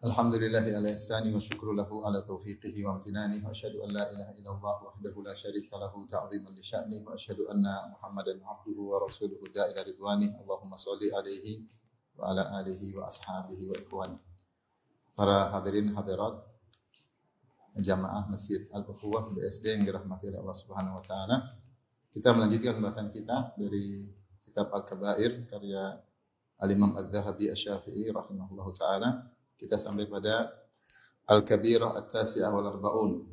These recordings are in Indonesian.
Alhamdulillahi ala ihsani wa syukru lahu ala taufiqihi wa amtinani wa asyhadu an la ilaha illallah wahdahu la syarika lahu ta'ziman li sya'ni wa asyhadu anna Muhammadan abduhu wa rasuluhu da'ila ridwani. Allahumma shalli alaihi wa ala alihi wa ashabihi wa ikhwani. Para hadirin hadirat jamaah Masjid Al-Ukhuwah BSD yang dirahmati oleh Allah Subhanahu wa taala. Kita melanjutkan pembahasan kita dari kitab Al-Kabair karya Al-Imam Al-Zahabi Asy-Syafi'i rahimahullahu taala. Kita sampai pada Al-Kabirah At-Tasi'ah wal Arba'un.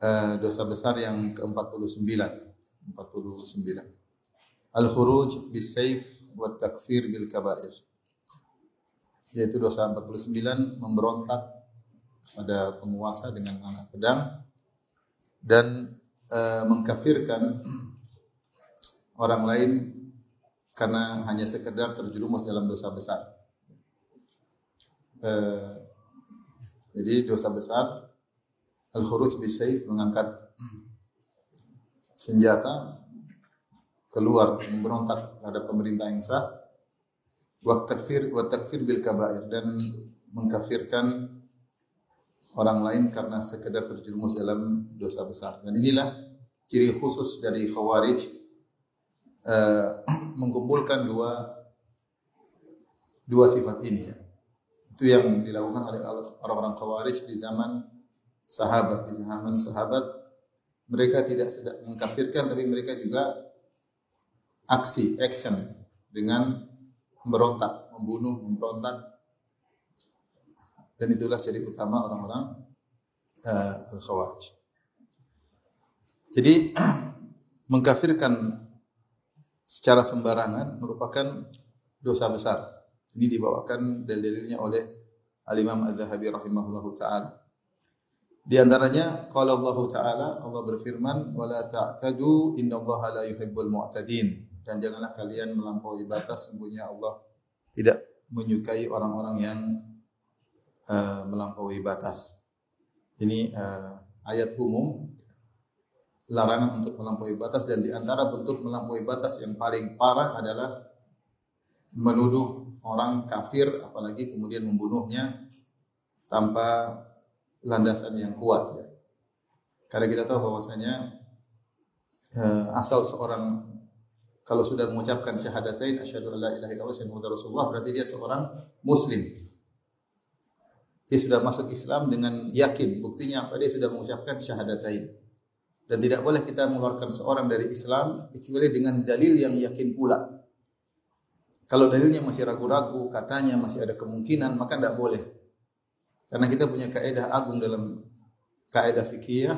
Eh, dosa besar yang ke-49. 49. Al-Khuruj bis-Saif wa Takfir bil Kabair. Yaitu dosa 49 memberontak pada penguasa dengan anak pedang dan eh, mengkafirkan orang lain karena hanya sekedar terjerumus dalam dosa besar. Eh, jadi dosa besar al-khuruj bisayf mengangkat senjata keluar memberontak terhadap pemerintah yang sah wa takfir wa takfir bil kabair dan mengkafirkan orang lain karena sekedar terjerumus dalam dosa besar. Dan inilah ciri khusus dari khawarij eh, mengumpulkan dua dua sifat ini ya. Itu yang dilakukan oleh orang-orang khawarij di zaman sahabat, di zaman sahabat mereka tidak sedang mengkafirkan tapi mereka juga aksi, action dengan memberontak, membunuh, memberontak dan itulah ciri utama orang-orang uh, al-khawarij. Jadi mengkafirkan secara sembarangan merupakan dosa besar. Ini dibawakan dalil-dalilnya oleh Al-Imam Az-Zahabi rahimahullahu taala. Di antaranya qala Allah taala Allah berfirman wala ta'tadu innallaha la yuhibbul mu'tadin dan janganlah kalian melampaui batas sungguhnya Allah tidak menyukai orang-orang yang uh, melampaui batas. Ini uh, ayat umum larangan untuk melampaui batas dan di antara bentuk melampaui batas yang paling parah adalah menuduh orang kafir apalagi kemudian membunuhnya tanpa landasan yang kuat ya. Karena kita tahu bahwasanya uh, asal seorang kalau sudah mengucapkan syahadatain asyhadu alla ilaha illallah wa rasulullah berarti dia seorang muslim. Dia sudah masuk Islam dengan yakin. Buktinya apa? Dia sudah mengucapkan syahadatain. Dan tidak boleh kita mengeluarkan seorang dari Islam kecuali dengan dalil yang yakin pula. Kalau dalilnya masih ragu-ragu, katanya masih ada kemungkinan, maka tidak boleh. Karena kita punya kaidah agung dalam kaidah fikih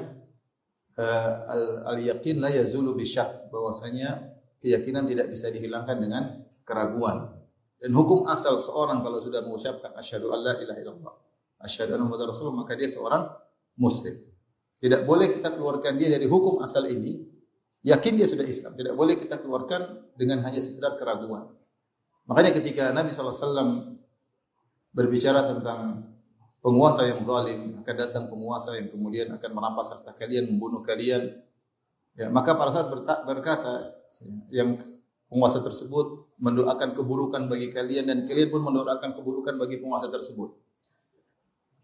al-yaqin la yazulu bisyak bahwasanya keyakinan tidak bisa dihilangkan dengan keraguan. Dan hukum asal seorang kalau sudah mengucapkan asyhadu alla ilaha illallah, asyhadu anna muhammadar rasulullah maka dia seorang muslim. Tidak boleh kita keluarkan dia dari hukum asal ini, yakin dia sudah Islam. Tidak boleh kita keluarkan dengan hanya sekedar keraguan. Makanya ketika Nabi SAW berbicara tentang penguasa yang zalim, akan datang penguasa yang kemudian akan merampas harta kalian, membunuh kalian. Ya, maka para saat berkata, yang penguasa tersebut mendoakan keburukan bagi kalian dan kalian pun mendoakan keburukan bagi penguasa tersebut.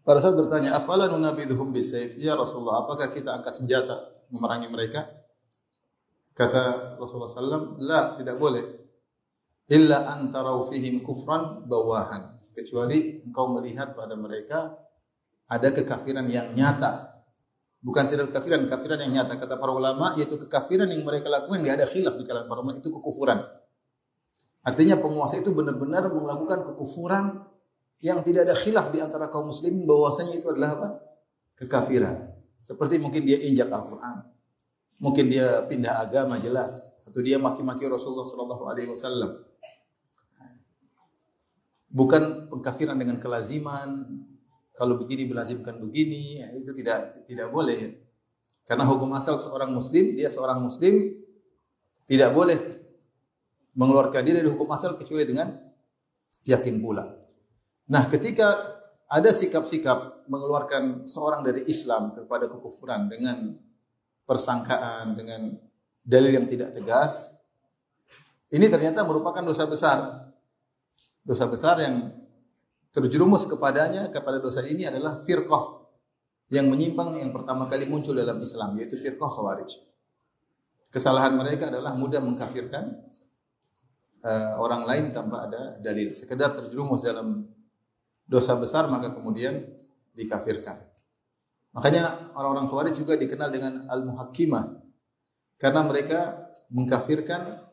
Pada saat bertanya, "Afala nunabidhum bisayf?" Ya Rasulullah, apakah kita angkat senjata memerangi mereka? Kata Rasulullah sallam, "La, tidak boleh. Illa an tarau fihim kufran bawahan." Kecuali engkau melihat pada mereka ada kekafiran yang nyata. Bukan sekedar kekafiran, kekafiran yang nyata. Kata para ulama, yaitu kekafiran yang mereka lakukan, tidak ada khilaf di kalangan para ulama, itu kekufuran. Artinya penguasa itu benar-benar melakukan kekufuran yang tidak ada khilaf di antara kaum muslimin bahwasanya itu adalah apa? Kekafiran. Seperti mungkin dia injak Al-Qur'an. Mungkin dia pindah agama jelas atau dia maki-maki Rasulullah sallallahu alaihi wasallam. Bukan pengkafiran dengan kelaziman. kalau begini melazimkan begini, ya, itu tidak tidak boleh. Karena hukum asal seorang muslim, dia seorang muslim tidak boleh mengeluarkan diri dari hukum asal kecuali dengan yakin pula. Nah, ketika ada sikap-sikap mengeluarkan seorang dari Islam kepada kekufuran dengan persangkaan, dengan dalil yang tidak tegas, ini ternyata merupakan dosa besar. Dosa besar yang terjerumus kepadanya kepada dosa ini adalah firqah yang menyimpang yang pertama kali muncul dalam Islam yaitu firqah khawarij. Kesalahan mereka adalah mudah mengkafirkan uh, orang lain tanpa ada dalil. Sekedar terjerumus dalam dosa besar maka kemudian dikafirkan. Makanya orang-orang khawarij juga dikenal dengan al-muhakkimah karena mereka mengkafirkan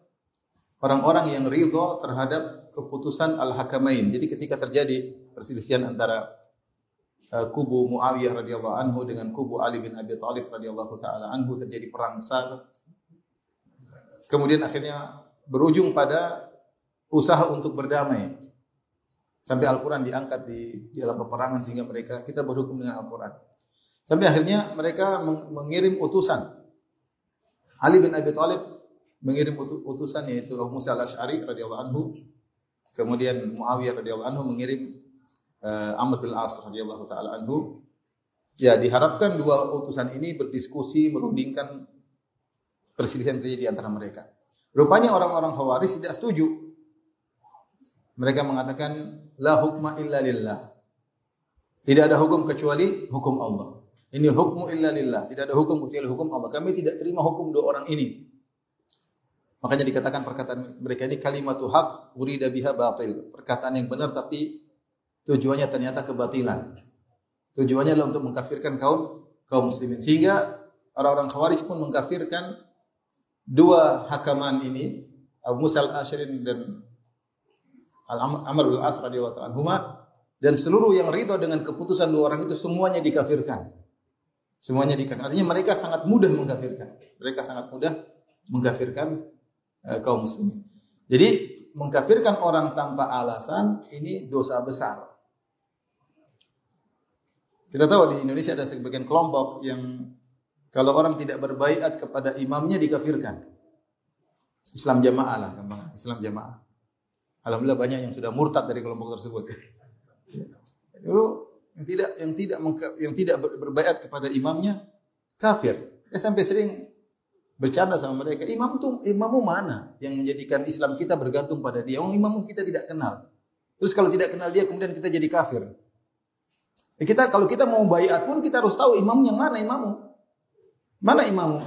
orang-orang yang ridho terhadap keputusan al-hakamain. Jadi ketika terjadi perselisihan antara uh, kubu Muawiyah radhiyallahu anhu dengan kubu Ali bin Abi Thalib radhiyallahu taala anhu terjadi perang besar. Kemudian akhirnya berujung pada usaha untuk berdamai. Sampai Al-Qur'an diangkat di, di dalam peperangan sehingga mereka kita berhukum dengan Al-Qur'an. Sampai akhirnya mereka mengirim utusan. Ali bin Abi Thalib mengirim utusan yaitu Abu Musa al-Asy'ari radhiyallahu anhu. Kemudian Muawiyah radhiyallahu anhu mengirim uh, Amr bin As radhiyallahu taala anhu. Ya, diharapkan dua utusan ini berdiskusi merundingkan perselisihan terjadi di antara mereka. Rupanya orang-orang Khawarij tidak setuju. Mereka mengatakan la hukma illa lillah. Tidak ada hukum kecuali hukum Allah. Ini hukmu illa lillah. Tidak ada hukum kecuali hukum Allah. Kami tidak terima hukum dua orang ini. Makanya dikatakan perkataan mereka ini kalimatu haq urida biha batil. Perkataan yang benar tapi tujuannya ternyata kebatilan. Tujuannya adalah untuk mengkafirkan kaum kaum muslimin. Sehingga orang-orang Khawarij pun mengkafirkan dua hakaman ini, Abu Musa al-Ashrin dan Al-Amr bin As radhiyallahu anhuma dan seluruh yang ridho dengan keputusan dua orang itu semuanya dikafirkan. Semuanya dikafirkan. Artinya mereka sangat mudah mengkafirkan. Mereka sangat mudah mengkafirkan uh, kaum muslimin. Jadi mengkafirkan orang tanpa alasan ini dosa besar. Kita tahu di Indonesia ada sebagian kelompok yang kalau orang tidak berbaiat kepada imamnya dikafirkan. Islam jamaah lah. Islam jamaah. Alhamdulillah banyak yang sudah murtad dari kelompok tersebut. Dulu yang tidak yang tidak yang tidak berbaiat kepada imamnya kafir. Saya sampai sering bercanda sama mereka. Imam tuh imammu mana yang menjadikan Islam kita bergantung pada dia? Oh, imammu kita tidak kenal. Terus kalau tidak kenal dia kemudian kita jadi kafir. Ya kita kalau kita mau baiat pun kita harus tahu imam yang mana imammu. Mana imammu?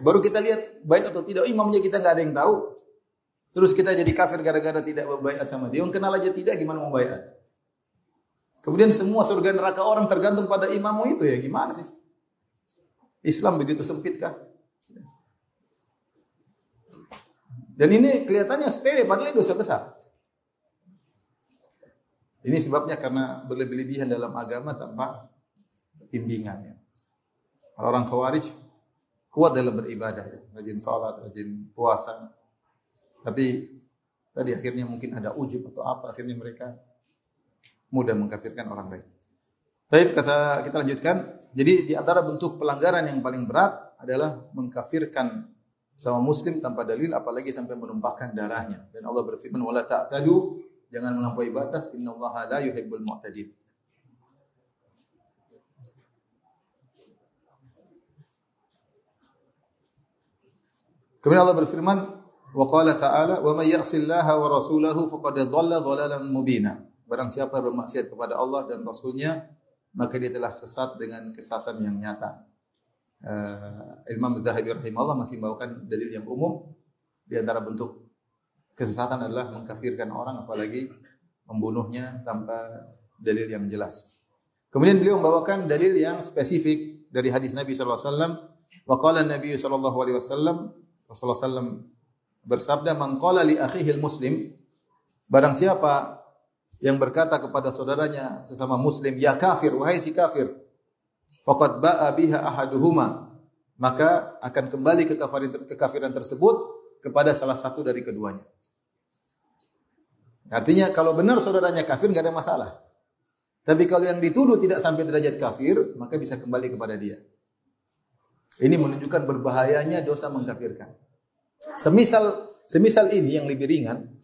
Baru kita lihat baik atau tidak. Imamnya kita nggak ada yang tahu. Terus kita jadi kafir gara-gara tidak berbaiat sama dia. Yang kenal aja tidak, gimana mau baiat? Kemudian semua surga neraka orang tergantung pada imammu itu ya. Gimana sih? Islam begitu sempit kah? Dan ini kelihatannya sepele, padahal dosa besar. Ini sebabnya karena berlebih-lebihan dalam agama tanpa bimbingannya. Orang-orang khawarij kuat dalam beribadah, rajin salat, rajin puasa. Tapi tadi akhirnya mungkin ada ujub atau apa, akhirnya mereka mudah mengkafirkan orang lain. Tapi kata kita lanjutkan, jadi di antara bentuk pelanggaran yang paling berat adalah mengkafirkan sama muslim tanpa dalil apalagi sampai menumpahkan darahnya. Dan Allah berfirman wala ta'tadu Jangan melampaui batas. Innallaha la yuhibbul mu'tadin. Kemudian Allah berfirman, wa qala ta'ala, "Wa may ya'sillaha wa rasulahu faqad dhalla dhalalan mubina." Barang siapa bermaksiat kepada Allah dan Rasulnya, maka dia telah sesat dengan kesatan yang nyata. Uh, Imam Zahabi rahimahullah masih membawakan dalil yang umum di antara bentuk kesesatan adalah mengkafirkan orang apalagi membunuhnya tanpa dalil yang jelas. Kemudian beliau membawakan dalil yang spesifik dari hadis Nabi sallallahu alaihi. Wa qala Nabi wasallam Rasulullah sallam bersabda man qala li akhihi muslim barang siapa yang berkata kepada saudaranya sesama muslim ya kafir wahai si kafir faqad ba'a biha ahaduhuma maka akan kembali ke kekafiran tersebut kepada salah satu dari keduanya. Artinya kalau benar saudaranya kafir nggak ada masalah. Tapi kalau yang dituduh tidak sampai derajat kafir, maka bisa kembali kepada dia. Ini menunjukkan berbahayanya dosa mengkafirkan. Semisal semisal ini yang lebih ringan,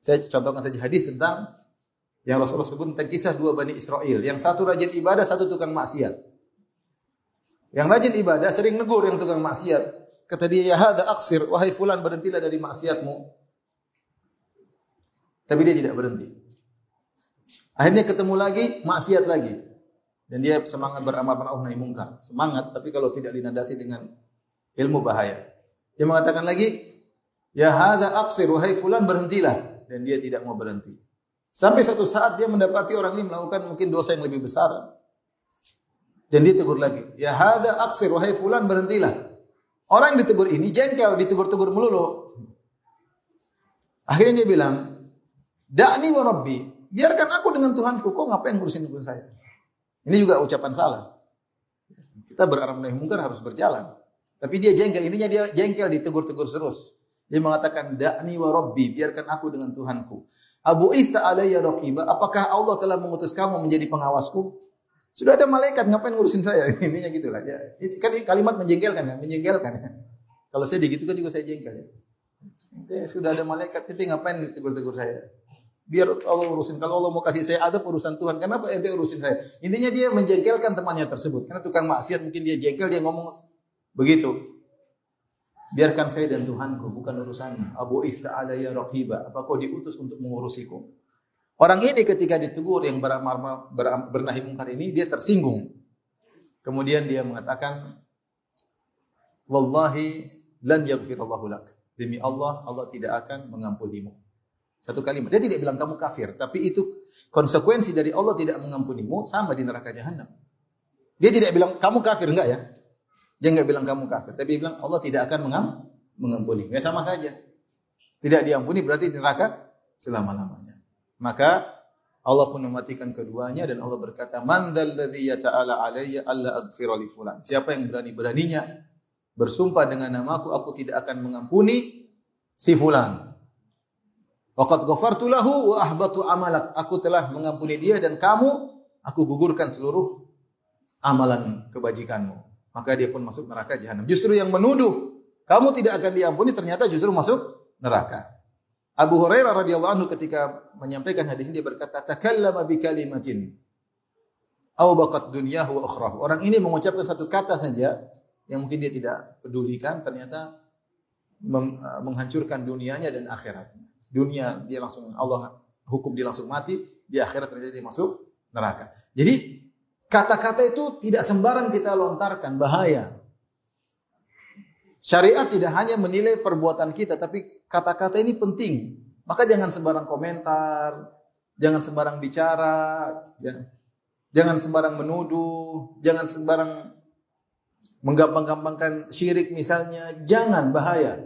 saya contohkan saja hadis tentang yang Rasulullah sebut tentang kisah dua Bani Israel. Yang satu rajin ibadah, satu tukang maksiat. Yang rajin ibadah sering negur yang tukang maksiat. Kata dia, ya hadza aksir, wahai fulan berhentilah dari maksiatmu. Tapi dia tidak berhenti. Akhirnya ketemu lagi, maksiat lagi. Dan dia semangat beramal ma'ruf nahi mungkar. Semangat, tapi kalau tidak dinandasi dengan ilmu bahaya. Dia mengatakan lagi, Ya hadza aksir, wahai fulan berhentilah. Dan dia tidak mau berhenti. Sampai satu saat dia mendapati orang ini melakukan mungkin dosa yang lebih besar. Dan dia tegur lagi, Ya hadza aksir, wahai fulan berhentilah. Orang yang ditegur ini jengkel, ditegur-tegur melulu. Akhirnya dia bilang, Da'ni wa rabbi. Biarkan aku dengan Tuhanku. Kok ngapain ngurusin ngurusin saya? Ini juga ucapan salah. Kita beraram nahi mungkar harus berjalan. Tapi dia jengkel. Intinya dia jengkel ditegur-tegur terus. Dia mengatakan da'ni wa rabbi. Biarkan aku dengan Tuhanku. Abu Ista alayya raqiba. Apakah Allah telah mengutus kamu menjadi pengawasku? Sudah ada malaikat ngapain ngurusin saya? Intinya gitulah. Ya, kan kalimat menjengkelkan ya, menjengkelkan ya. Kalau saya digitukan juga saya jengkel ya. Sudah ada malaikat, itu ngapain tegur-tegur saya? Biar Allah urusin. Kalau Allah mau kasih saya ada urusan Tuhan. Kenapa ente urusin saya? Intinya dia menjengkelkan temannya tersebut. Karena tukang maksiat mungkin dia jengkel, dia ngomong begitu. Biarkan saya dan Tuhanku, bukan urusanmu. Abu ista'ala ya raqiba. Apa kau diutus untuk mengurusiku? Orang ini ketika ditegur yang beramal bernahi mungkar ini, dia tersinggung. Kemudian dia mengatakan, Wallahi lan yaghfirallahu lak. Demi Allah, Allah tidak akan mengampunimu. Satu kalimat. Dia tidak bilang kamu kafir, tapi itu konsekuensi dari Allah tidak mengampunimu sama di neraka jahanam. Dia tidak bilang kamu kafir enggak ya? Dia enggak bilang kamu kafir, tapi dia bilang Allah tidak akan mengam, mengampuni. Ya sama saja. Tidak diampuni berarti neraka selama-lamanya. Maka Allah pun mematikan keduanya dan Allah berkata, "Man dzalladzi yata'ala alayya alla aghfira li fulan." Siapa yang berani-beraninya bersumpah dengan namaku aku tidak akan mengampuni si fulan. Waqad ghafartu lahu wa ahbatu amalak. Aku telah mengampuni dia dan kamu aku gugurkan seluruh amalan kebajikanmu. Maka dia pun masuk neraka jahanam. Justru yang menuduh kamu tidak akan diampuni ternyata justru masuk neraka. Abu Hurairah radhiyallahu anhu ketika menyampaikan hadis ini dia berkata, "Takallama bi kalimatin aw baqat dunyahu wa ukhrahu." Orang ini mengucapkan satu kata saja yang mungkin dia tidak pedulikan ternyata menghancurkan dunianya dan akhiratnya dunia dia langsung Allah hukum dia langsung mati, di akhirat terjadi dia masuk neraka. Jadi kata-kata itu tidak sembarang kita lontarkan, bahaya. Syariat tidak hanya menilai perbuatan kita, tapi kata-kata ini penting. Maka jangan sembarang komentar, jangan sembarang bicara, ya. jangan sembarang menuduh, jangan sembarang menggampang-gampangkan syirik misalnya, jangan bahaya.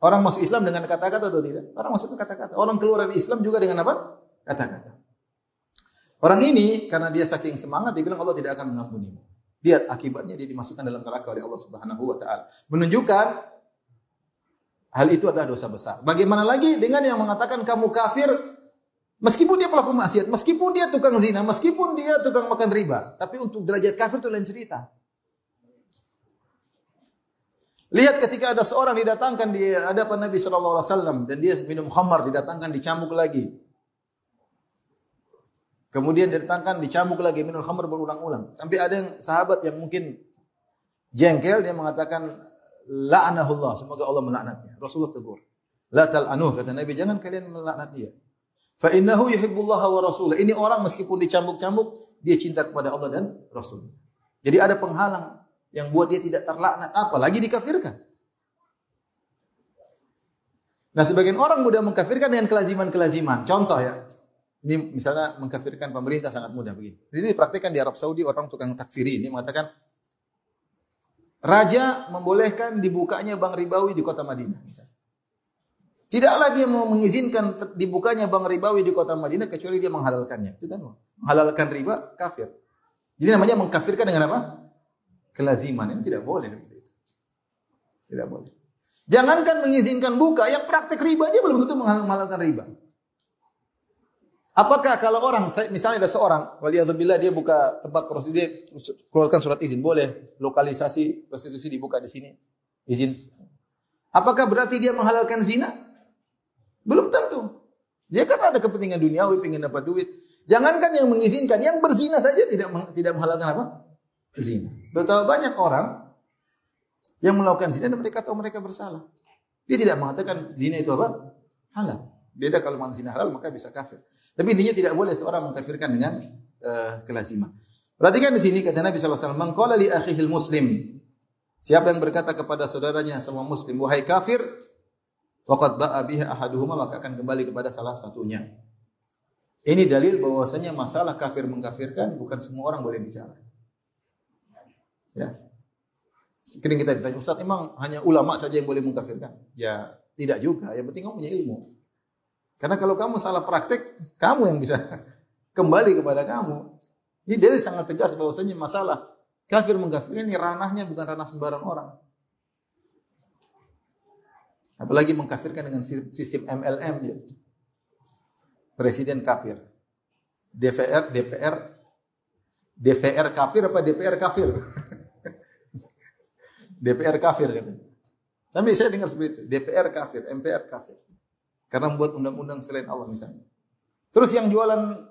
Orang masuk Islam dengan kata-kata atau tidak? Orang masuk kata-kata. Orang keluar dari Islam juga dengan apa? Kata-kata. Orang ini karena dia saking semangat dia bilang Allah tidak akan mengampunimu. Lihat akibatnya dia dimasukkan dalam neraka oleh Allah Subhanahu wa taala. Menunjukkan hal itu adalah dosa besar. Bagaimana lagi dengan yang mengatakan kamu kafir meskipun dia pelaku maksiat, meskipun dia tukang zina, meskipun dia tukang makan riba, tapi untuk derajat kafir itu lain cerita. Lihat ketika ada seorang didatangkan di hadapan Nabi sallallahu alaihi wasallam dan dia minum khamar didatangkan dicambuk lagi. Kemudian didatangkan dicambuk lagi minum khamar berulang-ulang. Sampai ada yang sahabat yang mungkin jengkel dia mengatakan la'anahullah, semoga Allah melaknatnya. Rasulullah tegur. La tal'anuh kata Nabi, jangan kalian melaknat dia. Fa innahu yuhibbullaha wa rasulah. Ini orang meskipun dicambuk-cambuk, dia cinta kepada Allah dan Rasul. Jadi ada penghalang yang buat dia tidak terlaknat, apalagi dikafirkan. Nah, sebagian orang mudah mengkafirkan dengan kelaziman-kelaziman. Contoh ya, ini misalnya mengkafirkan pemerintah sangat mudah begini. Ini dipraktikkan di Arab Saudi orang tukang takfiri ini mengatakan raja membolehkan dibukanya bank ribawi di kota Madinah misalnya. Tidaklah dia mau mengizinkan dibukanya bank ribawi di kota Madinah kecuali dia menghalalkannya. Itu kan menghalalkan riba kafir. Jadi namanya mengkafirkan dengan apa? kelaziman ini tidak boleh seperti itu. Tidak boleh. Jangankan mengizinkan buka, yang praktek riba aja belum tentu menghalalkan riba. Apakah kalau orang, misalnya ada seorang, waliyadzubillah dia buka tempat prostitusi, dia keluarkan surat izin, boleh lokalisasi prostitusi dibuka di sini, izin. Apakah berarti dia menghalalkan zina? Belum tentu. Dia kan ada kepentingan duniawi, ingin dapat duit. Jangankan yang mengizinkan, yang berzina saja tidak tidak menghalalkan apa? Zina. Betapa banyak orang yang melakukan zina dan mereka tahu mereka bersalah. Dia tidak mengatakan zina itu apa? Halal. Beda kalau memang zina halal maka bisa kafir. Tapi intinya tidak boleh seorang mengkafirkan dengan uh, kelaziman. Perhatikan di sini kata Nabi wasallam, "Man li akhihil muslim" Siapa yang berkata kepada saudaranya semua muslim, "Wahai kafir," faqad ba'a biha ahaduhuma maka akan kembali kepada salah satunya. Ini dalil bahwasanya masalah kafir mengkafirkan bukan semua orang boleh bicara. Ya. Sering kita ditanya, Ustaz, emang hanya ulama saja yang boleh mengkafirkan? Ya, tidak juga. Yang penting kamu punya ilmu. Karena kalau kamu salah praktek, kamu yang bisa kembali kepada kamu. Ini dalil sangat tegas bahwasanya masalah kafir mengkafirkan ini ranahnya bukan ranah sembarang orang. Apalagi mengkafirkan dengan sistem MLM ya. Presiden kafir. DPR DPR DPR kafir apa DPR kafir? DPR kafir kan. Sampai saya dengar seperti itu, DPR kafir, MPR kafir. Karena membuat undang-undang selain Allah misalnya. Terus yang jualan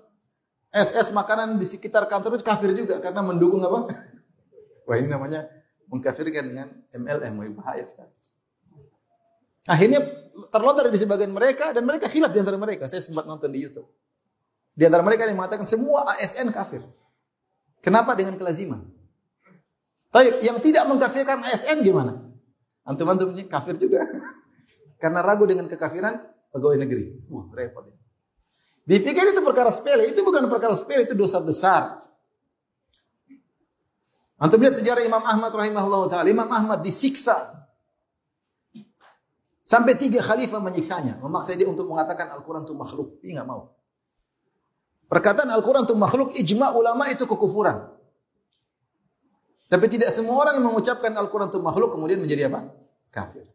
SS makanan di sekitar kantor itu kafir juga karena mendukung apa? Wah ini namanya mengkafirkan dengan MLM, wah bahaya sekali. Akhirnya terlontar di sebagian mereka dan mereka khilaf di antara mereka. Saya sempat nonton di YouTube. Di antara mereka yang mengatakan semua ASN kafir. Kenapa dengan kelaziman? Tapi yang tidak mengkafirkan ASN gimana? Antum-antum ini kafir juga. Karena ragu dengan kekafiran pegawai negeri. Wah, repot ini. Dipikir itu perkara sepele, itu bukan perkara sepele, itu dosa besar. Antum lihat sejarah Imam Ahmad rahimahullah taala. Imam Ahmad disiksa Sampai tiga khalifah menyiksanya, memaksa dia untuk mengatakan Al-Quran itu makhluk. Dia nggak mau. Perkataan Al-Quran itu makhluk, ijma ulama itu kekufuran. Tapi tidak semua orang yang mengucapkan Al-Quran itu makhluk kemudian menjadi apa? Kafir.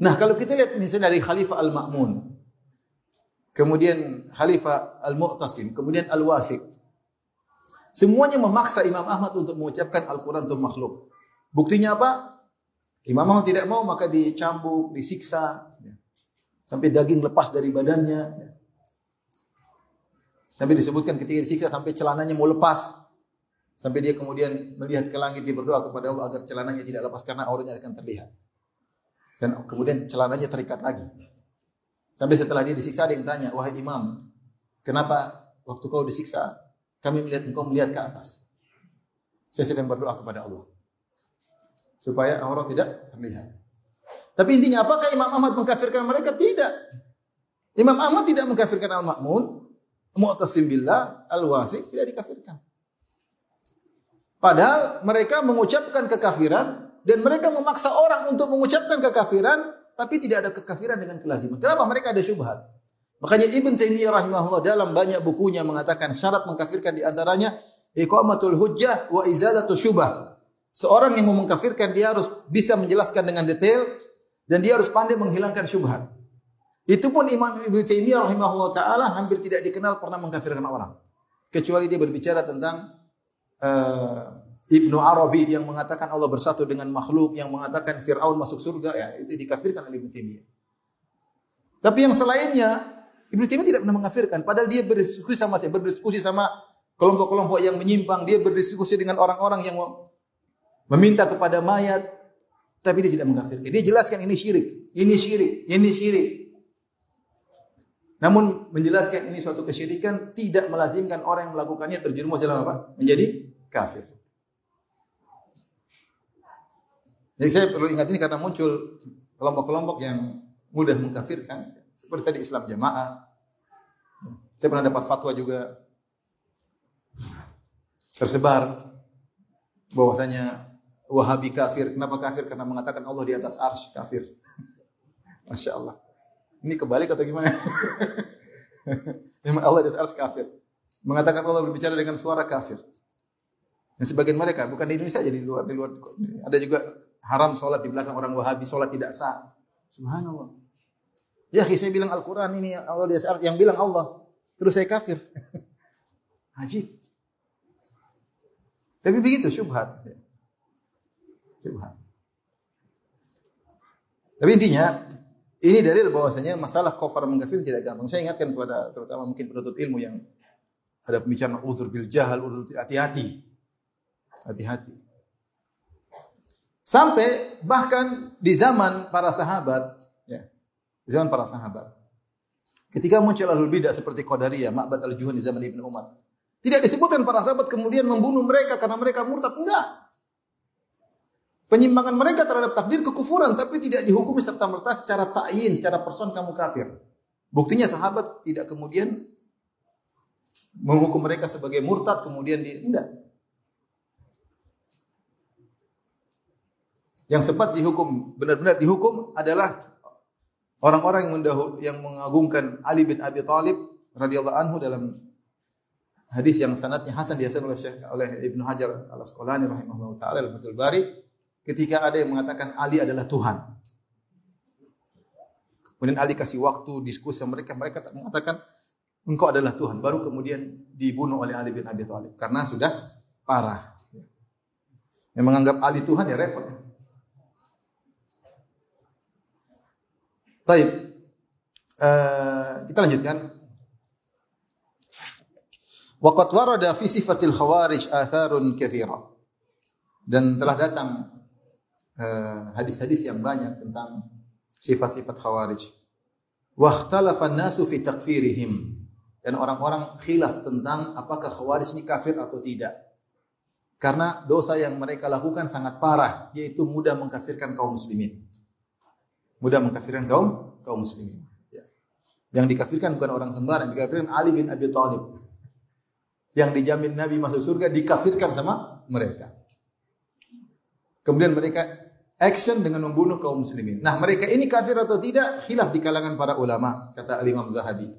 Nah kalau kita lihat misalnya dari Khalifah Al-Ma'mun, kemudian Khalifah Al-Mu'tasim, kemudian Al-Wathiq. Semuanya memaksa Imam Ahmad untuk mengucapkan Al-Quran itu makhluk. Buktinya apa? Imam Ahmad tidak mau maka dicambuk, disiksa, ya. sampai daging lepas dari badannya. Ya. Sampai disebutkan ketika disiksa sampai celananya mau lepas. Sampai dia kemudian melihat ke langit, dia berdoa kepada Allah agar celananya tidak lepas karena auranya akan terlihat. Dan kemudian celananya terikat lagi. Sampai setelah dia disiksa, dia yang tanya, wahai imam, kenapa waktu kau disiksa, kami melihat engkau melihat ke atas. Saya sedang berdoa kepada Allah supaya aurat tidak terlihat. Tapi intinya apakah Imam Ahmad mengkafirkan mereka? Tidak. Imam Ahmad tidak mengkafirkan Al-Ma'mun, Mu'tasim billah, Al-Wathiq tidak dikafirkan. Padahal mereka mengucapkan kekafiran dan mereka memaksa orang untuk mengucapkan kekafiran tapi tidak ada kekafiran dengan kelaziman. Kenapa mereka ada syubhat? Makanya Ibn Taimiyah rahimahullah dalam banyak bukunya mengatakan syarat mengkafirkan di antaranya iqamatul hujjah wa izalatu syubah. Seorang yang mau mengkafirkan dia harus bisa menjelaskan dengan detail dan dia harus pandai menghilangkan syubhat. Itu pun Imam Ibnu Taimiyah rahimahullah taala hampir tidak dikenal pernah mengkafirkan orang. Kecuali dia berbicara tentang uh, Ibnu Arabi yang mengatakan Allah bersatu dengan makhluk, yang mengatakan Firaun masuk surga, ya itu dikafirkan oleh Ibnu Taimiyah. Tapi yang selainnya Ibnu Taimiyah tidak pernah mengkafirkan, padahal dia berdiskusi sama saya, berdiskusi sama kelompok-kelompok yang menyimpang, dia berdiskusi dengan orang-orang yang meminta kepada mayat, tapi dia tidak mengkafirkan. Dia jelaskan ini syirik, ini syirik, ini syirik. Namun menjelaskan ini suatu kesyirikan tidak melazimkan orang yang melakukannya terjerumus dalam apa? Menjadi kafir. Jadi saya perlu ingat ini karena muncul kelompok-kelompok yang mudah mengkafirkan seperti tadi Islam jamaah. Saya pernah dapat fatwa juga tersebar bahwasanya Wahabi kafir. Kenapa kafir? Karena mengatakan Allah di atas arsh kafir. Masya Allah. Ini kebalik atau gimana? Allah di atas arsh kafir. Mengatakan Allah berbicara dengan suara kafir. Dan sebagian mereka, bukan di Indonesia, jadi di luar, di luar. Ada juga haram sholat di belakang orang Wahabi, sholat tidak sah. Subhanallah. Ya, saya bilang Al-Quran ini Allah di yang bilang Allah. Terus saya kafir. Ajib. Tapi begitu syubhat. Syubhat. Tapi intinya ini dalil bahwasanya masalah kafir mengkafir tidak gampang. Saya ingatkan kepada terutama mungkin penuntut ilmu yang ada pembicaraan udzur bil jahal, udzur hati-hati. Hati-hati. Sampai bahkan di zaman para sahabat, ya, di zaman para sahabat, ketika muncul ahlul bidah seperti Qadariyah, Ma'bad al-Juhani di zaman Ibnu Umar, tidak disebutkan para sahabat kemudian membunuh mereka karena mereka murtad. Enggak. Penyimpangan mereka terhadap takdir kekufuran tapi tidak dihukumi serta merta secara ta'yin, secara person kamu kafir. Buktinya sahabat tidak kemudian menghukum mereka sebagai murtad kemudian di enggak. Yang sempat dihukum benar-benar dihukum adalah orang-orang yang mendahul, yang mengagungkan Ali bin Abi Thalib radhiyallahu anhu dalam hadis yang sanadnya hasan dihasan oleh Syekh oleh Ibnu Hajar Al-Asqalani rahimahullah taala dalam Fathul Bari ketika ada yang mengatakan Ali adalah Tuhan. Kemudian Ali kasih waktu diskusi sama mereka, mereka tak mengatakan engkau adalah Tuhan. Baru kemudian dibunuh oleh Ali bin Abi Thalib karena sudah parah. Yang menganggap Ali Tuhan ya repot ya. Taib. Uh, kita lanjutkan. Waqat warada fi sifatil khawarij atharun katsira. Dan telah datang Eh, hadis-hadis yang banyak tentang sifat-sifat khawarij. Wa ikhtalafa nasu fi takfirihim. Dan orang-orang khilaf tentang apakah khawarij ini kafir atau tidak. Karena dosa yang mereka lakukan sangat parah, yaitu mudah mengkafirkan kaum muslimin. Mudah mengkafirkan kaum kaum muslimin. Ya. Yang dikafirkan bukan orang sembarang, dikafirkan Ali bin Abi Thalib. Yang dijamin Nabi masuk surga dikafirkan sama mereka. Kemudian mereka action dengan membunuh kaum muslimin. Nah, mereka ini kafir atau tidak? Khilaf di kalangan para ulama, kata Al-Imam Zahabi.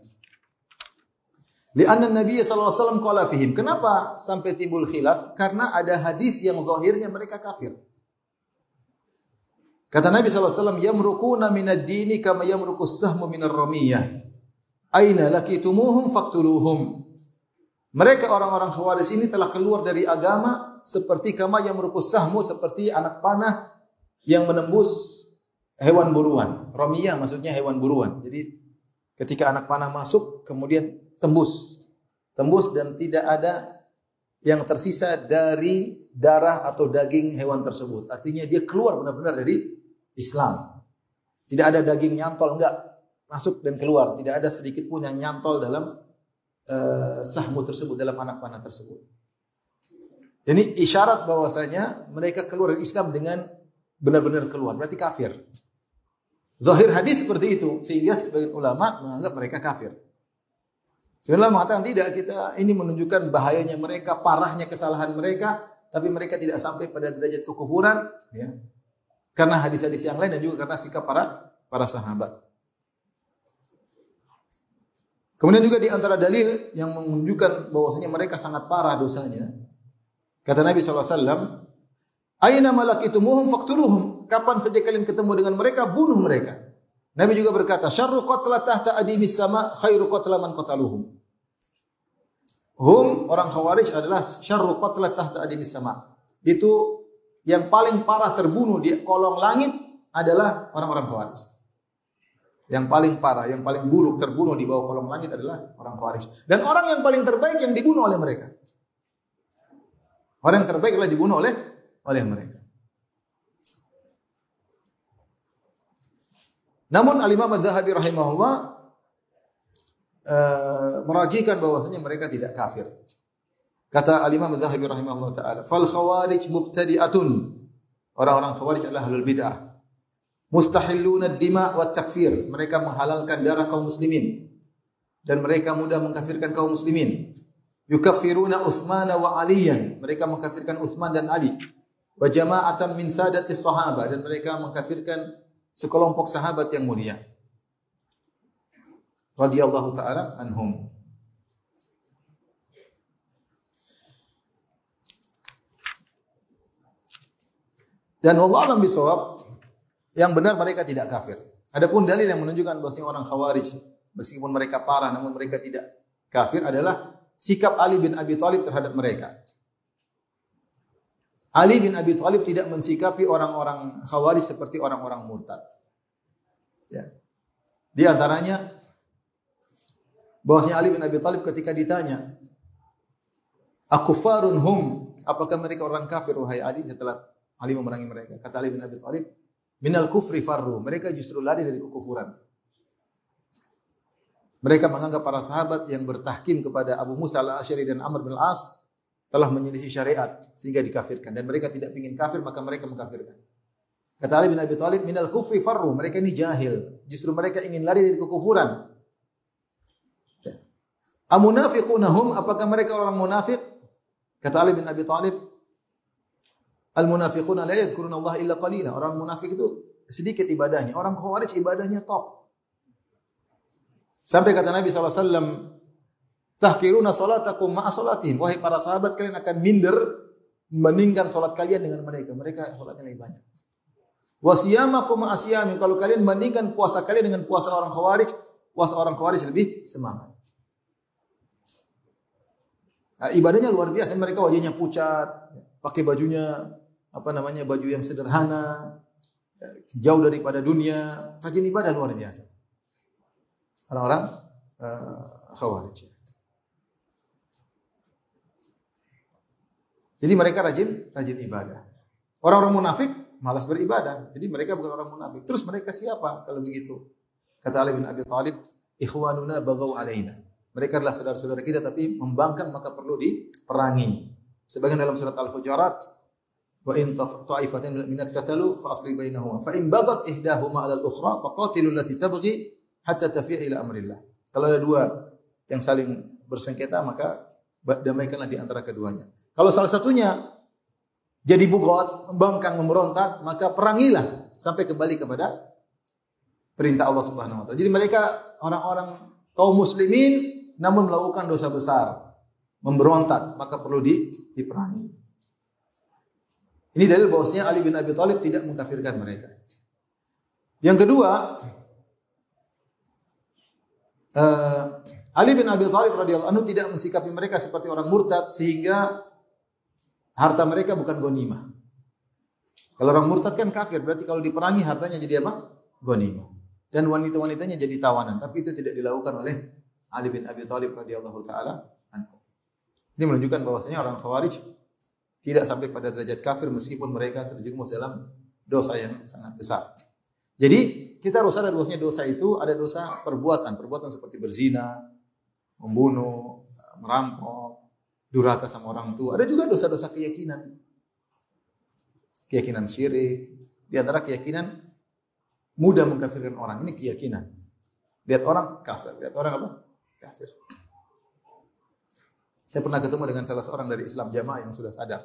Lianna Nabi sallallahu alaihi wasallam qala fihim. Kenapa sampai timbul khilaf? Karena ada hadis yang zahirnya mereka kafir. Kata Nabi wasallam, "Yamruquna minad dini kama yamruqus sahmu minar ramiyah. Aina lakitumuhum faqtuluhum." Mereka orang-orang Khawarij ini telah keluar dari agama seperti kama yang merupakan sahmu seperti anak panah yang menembus hewan buruan. Romiyah maksudnya hewan buruan. Jadi ketika anak panah masuk kemudian tembus. Tembus dan tidak ada yang tersisa dari darah atau daging hewan tersebut. Artinya dia keluar benar-benar dari Islam. Tidak ada daging nyantol enggak masuk dan keluar. Tidak ada sedikit pun yang nyantol dalam uh, sahmu tersebut dalam anak panah tersebut. Jadi isyarat bahwasanya mereka keluar dari Islam dengan benar-benar keluar, berarti kafir. Zahir hadis seperti itu, sehingga sebagian ulama menganggap mereka kafir. Sebenarnya mengatakan tidak, kita ini menunjukkan bahayanya mereka, parahnya kesalahan mereka, tapi mereka tidak sampai pada derajat kekufuran, ya. Karena hadis-hadis yang lain dan juga karena sikap para para sahabat. Kemudian juga di antara dalil yang menunjukkan bahwasanya mereka sangat parah dosanya Kata Nabi SAW, Aina malakitumuhum faktuluhum. Kapan saja kalian ketemu dengan mereka, bunuh mereka. Nabi juga berkata, Syarru qatla tahta adimis sama khairu qatla man qataluhum. Hum, orang khawarij adalah syarru qatla tahta adimis sama. Itu yang paling parah terbunuh di kolong langit adalah orang-orang khawarij. Yang paling parah, yang paling buruk terbunuh di bawah kolong langit adalah orang khawarij. Dan orang yang paling terbaik yang dibunuh oleh mereka. Orang yang terbaik adalah dibunuh oleh oleh mereka. Namun Al-Imam Az-Zahabi rahimahullah uh, merajikan bahwasanya mereka tidak kafir. Kata Al-Imam Az-Zahabi rahimahullah taala, "Fal khawarij mubtadi'atun." Orang-orang khawarij adalah ahlul bid'ah. Mustahilluna ad-dima' wa takfir. Mereka menghalalkan darah kaum muslimin dan mereka mudah mengkafirkan kaum muslimin. Yukaffiruna Uthman wa Aliyan. Mereka mengkafirkan Uthman dan Ali. Wa jama'atan min sadatis sahabah dan mereka mengkafirkan sekelompok sahabat yang mulia. Radiyallahu taala anhum. Dan Allah alam bisawab, yang benar mereka tidak kafir. Adapun dalil yang menunjukkan bahwasanya orang khawarij meskipun mereka parah namun mereka tidak kafir adalah sikap Ali bin Abi Thalib terhadap mereka. Ali bin Abi Thalib tidak mensikapi orang-orang khawarij seperti orang-orang murtad. Ya. Di antaranya bahwasanya Ali bin Abi Thalib ketika ditanya, "Akufarun hum?" Apakah mereka orang kafir wahai Ali setelah Ali memerangi mereka? Kata Ali bin Abi Thalib, "Minal kufri farru." Mereka justru lari dari kekufuran. Mereka menganggap para sahabat yang bertahkim kepada Abu Musa al-Asy'ari dan Amr bin al-As telah menyelisih syariat sehingga dikafirkan dan mereka tidak ingin kafir maka mereka mengkafirkan. Kata Ali bin Abi Thalib, "Minal kufri farru." Mereka ini jahil. Justru mereka ingin lari dari kekufuran. Ya. Amunafiqunahum, apakah mereka orang munafik? Kata Ali bin Abi Thalib, Al-munafiquna la yadhkuruna Allah illa qalila. Orang munafik itu sedikit ibadahnya. Orang khawarij ibadahnya top. Sampai kata Nabi SAW, Tahkiruna salatakum ma'a salatihim. Wahai para sahabat, kalian akan minder membandingkan salat kalian dengan mereka. Mereka salatnya lebih banyak. Wasiyamakum ma'asiyamim. Kalau kalian bandingkan puasa kalian dengan puasa orang khawarij, puasa orang khawarij lebih semangat. Nah, ibadahnya luar biasa. Mereka wajahnya pucat, pakai bajunya apa namanya baju yang sederhana, jauh daripada dunia, rajin ibadah luar biasa. Orang-orang uh, khawarij. Jadi mereka rajin rajin ibadah. Orang-orang munafik malas beribadah. Jadi mereka bukan orang munafik. Terus mereka siapa kalau begitu? Kata Ali bin Abi Thalib, ikhwanuna bagaw alaina. Mereka adalah saudara-saudara kita tapi membangkang maka perlu diperangi. Sebagian dalam surat Al-Hujurat, wa in ta'ifatin minat katalu fa asli bainahuma fa in babat ihdahuma 'ala al-ukhra faqatilu allati tabghi hatta tafi'a ila amrillah. Kalau ada dua yang saling bersengketa maka damaikanlah di antara keduanya. Kalau salah satunya jadi bugot, membangkang, memberontak, maka perangilah sampai kembali kepada perintah Allah Subhanahu wa taala. Jadi mereka orang-orang kaum muslimin namun melakukan dosa besar, memberontak, maka perlu di, diperangi. Ini dalil bahwasanya Ali bin Abi Thalib tidak mengkafirkan mereka. Yang kedua, uh, Ali bin Abi Thalib radhiyallahu anhu tidak mensikapi mereka seperti orang murtad sehingga harta mereka bukan gonimah. Kalau orang murtad kan kafir, berarti kalau diperangi hartanya jadi apa? Gonimah. Dan wanita-wanitanya jadi tawanan, tapi itu tidak dilakukan oleh Ali bin Abi Thalib radhiyallahu taala anhu. Ini menunjukkan bahwasanya orang Khawarij tidak sampai pada derajat kafir meskipun mereka terjerumus dalam dosa yang sangat besar. Jadi kita harus sadar bahwasanya dosa itu ada dosa perbuatan, perbuatan seperti berzina, membunuh, merampok, durhaka sama orang tua. Ada juga dosa-dosa keyakinan. Keyakinan syirik. Di antara keyakinan mudah mengkafirkan orang. Ini keyakinan. Lihat orang kafir. Lihat orang apa? Kafir. Saya pernah ketemu dengan salah seorang dari Islam jamaah yang sudah sadar.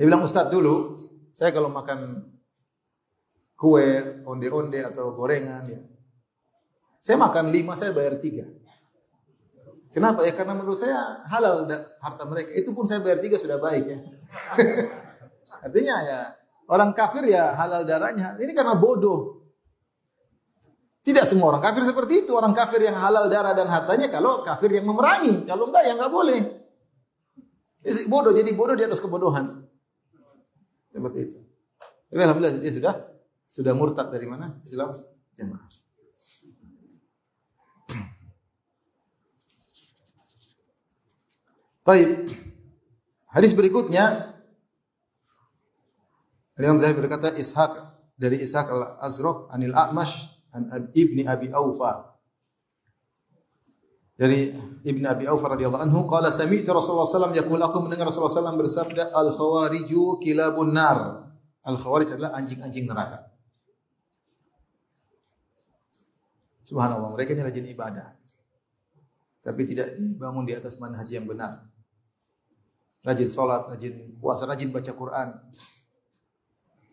Dia bilang, Ustadz dulu, saya kalau makan kue, onde-onde atau gorengan, ya, saya makan lima, saya bayar tiga. Kenapa? Ya karena menurut saya halal harta mereka. Itu pun saya bayar tiga sudah baik ya. Artinya ya orang kafir ya halal darahnya. Ini karena bodoh. Tidak semua orang kafir seperti itu. Orang kafir yang halal darah dan hartanya kalau kafir yang memerangi. Kalau enggak ya enggak boleh. Bodoh jadi bodoh di atas kebodohan. Seperti itu. Tapi alhamdulillah dia sudah sudah murtad dari mana? Islam jemaah. Taib. Hadis berikutnya Imam Zahabi berkata Ishaq dari Ishaq al-Azraq anil A'mash an ibni Abi Aufa. Dari Ibn Abi Aufa radhiyallahu anhu qala sami'tu Rasulullah sallallahu alaihi wasallam aku mendengar Rasulullah sallallahu bersabda al khawariju kilabun nar al khawarij adalah anjing-anjing neraka. Subhanallah mereka ini rajin ibadah. Tapi tidak dibangun di atas manhaj yang benar. Rajin sholat, rajin puasa, rajin baca Quran.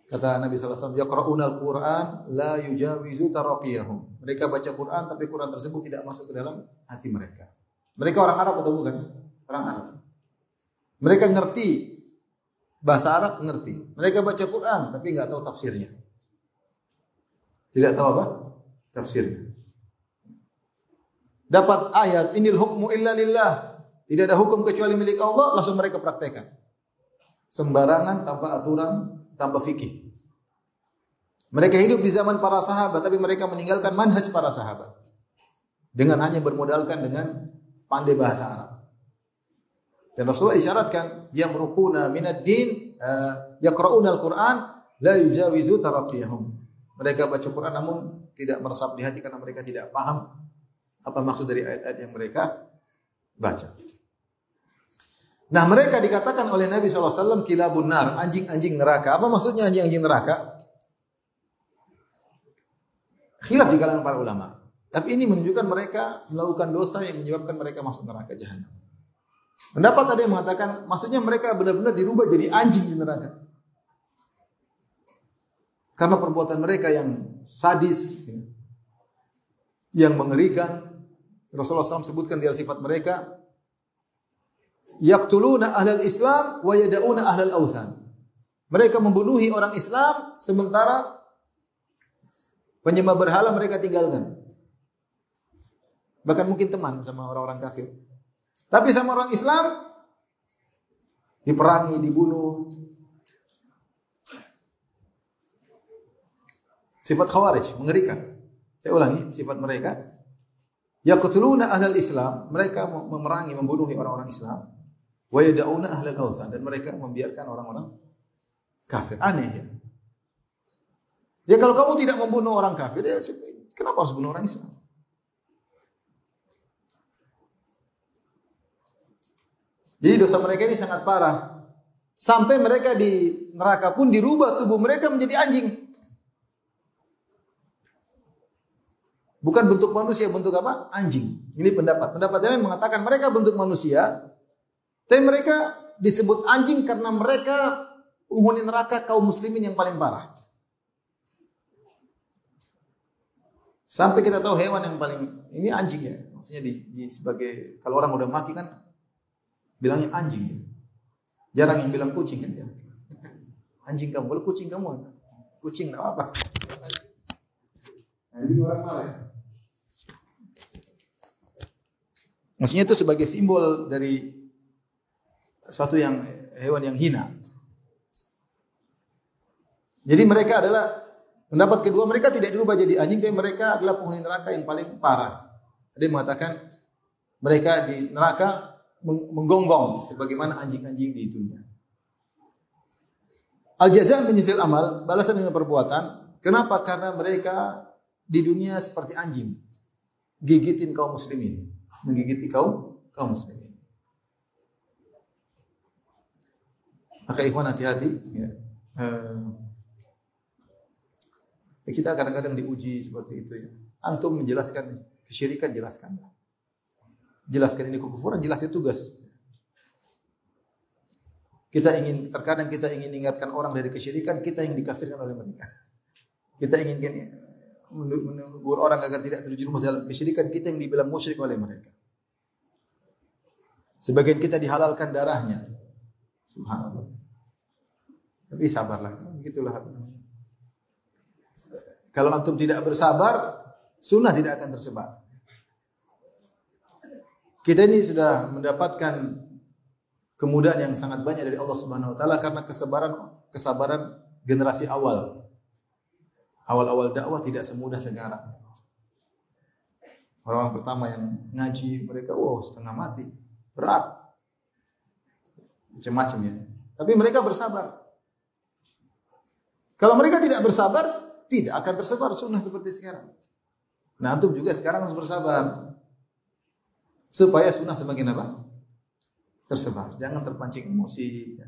Kata Nabi SAW, Yaqra'una al-Quran la yujawizu taraqiyahum. Mereka baca Quran tapi Quran tersebut tidak masuk ke dalam hati mereka. Mereka orang Arab atau bukan? Orang Arab. Mereka ngerti bahasa Arab ngerti. Mereka baca Quran tapi nggak tahu tafsirnya. Tidak tahu apa? Tafsirnya. Dapat ayat inil hukmu illa lillah. Tidak ada hukum kecuali milik Allah, langsung mereka praktekkan. Sembarangan tanpa aturan, tanpa fikih. Mereka hidup di zaman para sahabat tapi mereka meninggalkan manhaj para sahabat. Dengan hanya bermodalkan dengan pandai bahasa Arab. Dan Rasulullah isyaratkan yang rukuna minad din uh, yaqrauna al-Qur'an la yujawizu taraqiyahum. Mereka baca Quran namun tidak meresap di hati karena mereka tidak paham apa maksud dari ayat-ayat yang mereka baca. Nah mereka dikatakan oleh Nabi SAW kilabun nar, anjing-anjing neraka. Apa maksudnya anjing-anjing neraka? Khilaf di kalangan para ulama. Tapi ini menunjukkan mereka melakukan dosa yang menyebabkan mereka masuk neraka jahanam. Pendapat ada yang mengatakan, maksudnya mereka benar-benar dirubah jadi anjing di neraka. Karena perbuatan mereka yang sadis, yang mengerikan. Rasulullah SAW sebutkan di sifat mereka, Yaktuluna ahlal Islam wa yada'una ahlal awthan. Mereka membunuhi orang Islam sementara penyembah berhala mereka tinggalkan. Bahkan mungkin teman sama orang-orang kafir. Tapi sama orang Islam diperangi, dibunuh. Sifat khawarij, mengerikan. Saya ulangi, sifat mereka. Yaqtuluna ahlal Islam, mereka memerangi, membunuh orang-orang Islam. Wa yada'una ahlal dan mereka membiarkan orang-orang kafir. Aneh ya. Ya kalau kamu tidak membunuh orang kafir, ya kenapa harus bunuh orang Islam? Jadi dosa mereka ini sangat parah. Sampai mereka di neraka pun dirubah tubuh mereka menjadi anjing. Bukan bentuk manusia, bentuk apa? Anjing. Ini pendapat. Pendapat yang mengatakan mereka bentuk manusia, tapi mereka disebut anjing karena mereka penghuni neraka kaum muslimin yang paling parah. Sampai kita tahu hewan yang paling ini anjing ya. Maksudnya di, di sebagai kalau orang udah mati kan bilangnya anjing. Jarang yang bilang kucing kan ya. Anjing kamu, boleh kucing kamu. Kucing enggak apa. Anjing orang marah. Maksudnya itu sebagai simbol dari suatu yang hewan yang hina. Jadi mereka adalah pendapat kedua mereka tidak dirubah jadi anjing tapi mereka adalah penghuni neraka yang paling parah. Yang mengatakan mereka di neraka menggonggong sebagaimana anjing-anjing di dunia. Al jaza menyisil amal, balasan dengan perbuatan. Kenapa? Karena mereka di dunia seperti anjing. Gigitin kaum muslimin, menggigiti kaum kaum muslimin. Maka ikhwan hati-hati ya. Eh, kita kadang-kadang diuji seperti itu ya. Antum menjelaskan kesyirikan jelaskan. Jelaskan ini kekufuran, jelasnya tugas. Kita ingin terkadang kita ingin ingatkan orang dari kesyirikan, kita yang dikafirkan oleh mereka. Kita ingin menegur orang agar tidak terjerumus dalam kesyirikan, kita yang dibilang musyrik oleh mereka. Sebagian kita dihalalkan darahnya. Subhanallah. Tapi sabarlah, begitulah. Kalau antum tidak bersabar, sunnah tidak akan tersebar. Kita ini sudah mendapatkan kemudahan yang sangat banyak dari Allah Subhanahu wa taala karena kesabaran kesabaran generasi awal. Awal-awal dakwah tidak semudah sekarang. Orang-orang pertama yang ngaji mereka wow setengah mati, berat. Macam-macam ya. Tapi mereka bersabar. Kalau mereka tidak bersabar, tidak akan tersebar sunnah seperti sekarang. Nah, antum juga sekarang harus bersabar. Supaya sunnah semakin apa? Tersebar. Jangan terpancing emosi. Ya.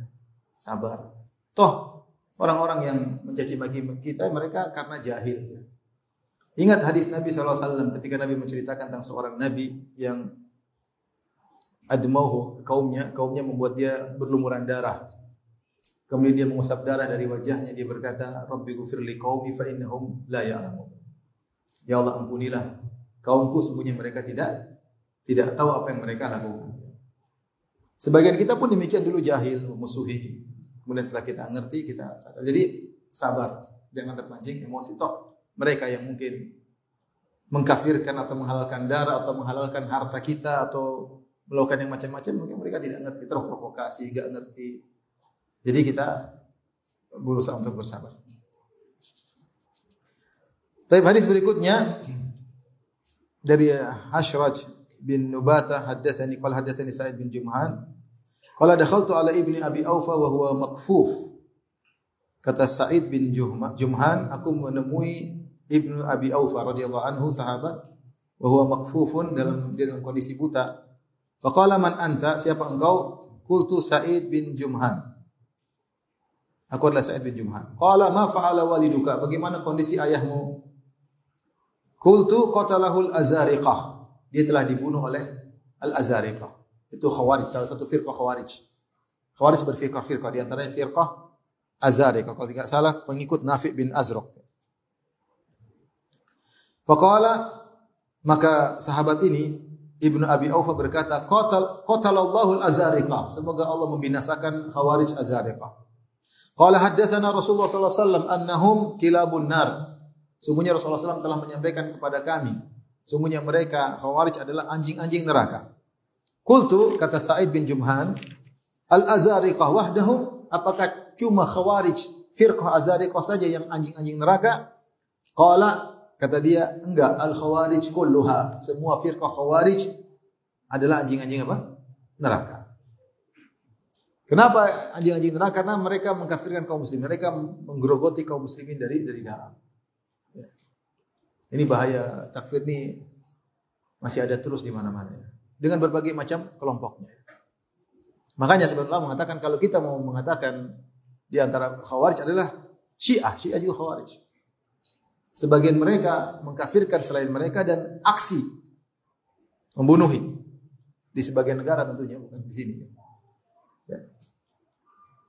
Sabar. Toh, orang-orang yang mencaci maki kita, mereka karena jahil. Ya. Ingat hadis Nabi SAW ketika Nabi menceritakan tentang seorang Nabi yang admauhu kaumnya, kaumnya membuat dia berlumuran darah. Kemudian dia mengusap darah dari wajahnya. Dia berkata, Rabbi gufirli qaumi fa innahum la ya'lamun. Ya Allah ampunilah kaumku sembunyi mereka tidak tidak tahu apa yang mereka lakukan. Sebagian kita pun demikian dulu jahil, musuhi. Kemudian setelah kita ngerti, kita sadar. Jadi sabar, jangan terpancing emosi. Toh mereka yang mungkin mengkafirkan atau menghalalkan darah atau menghalalkan harta kita atau melakukan yang macam-macam, mungkin mereka tidak ngerti, terprovokasi, gak ngerti. Jadi kita berusaha untuk bersabar. Tapi hadis berikutnya dari Hashraj bin Nubata haddatsani qala haddatsani Sa'id bin Jumhan qala dakhaltu ala ibni Abi Aufa wa huwa makfuf kata Sa'id bin Jumhan aku menemui ibnu Abi Aufa radhiyallahu anhu sahabat wa huwa makfufun dalam dalam kondisi buta. Faqala man anta? Siapa engkau? Qultu Sa'id bin Jumhan Aku adalah Sa'id bin Jumhan. Qala ma fa'ala waliduka? Bagaimana kondisi ayahmu? Qultu qatalahul azariqah. Dia telah dibunuh oleh al-azariqah. Itu khawarij, salah satu firqah khawarij. Khawarij berfirqah-firqah. Di antaranya firqah azariqah. Kalau tidak salah, pengikut Nafi' bin Azraq. Faqala maka sahabat ini Ibnu Abi Aufa berkata, "Qatal qatalallahu al-azariqah." Semoga Allah membinasakan Khawarij azariqah. Qala haddatsana Rasulullah sallallahu alaihi wasallam annahum kilabun nar. Sungguhnya Rasulullah SAW telah menyampaikan kepada kami, sungguhnya mereka Khawarij adalah anjing-anjing neraka. Kultu kata Sa'id bin Jumhan, al-azariqah wahdahum, apakah cuma Khawarij firqah azariqah saja yang anjing-anjing neraka? Qala kata dia, enggak, al-khawarij kulluha. Semua firqah Khawarij adalah anjing-anjing apa? Neraka. Kenapa anjing-anjing neraka? Karena mereka mengkafirkan kaum muslimin. Mereka menggerogoti kaum muslimin dari dari dalam. Ya. Ini bahaya takfir ini masih ada terus di mana-mana. Dengan berbagai macam kelompoknya. Makanya sebenarnya mengatakan kalau kita mau mengatakan di antara khawarij adalah syiah. Syiah juga khawarij. Sebagian mereka mengkafirkan selain mereka dan aksi membunuhi di sebagian negara tentunya bukan di sini.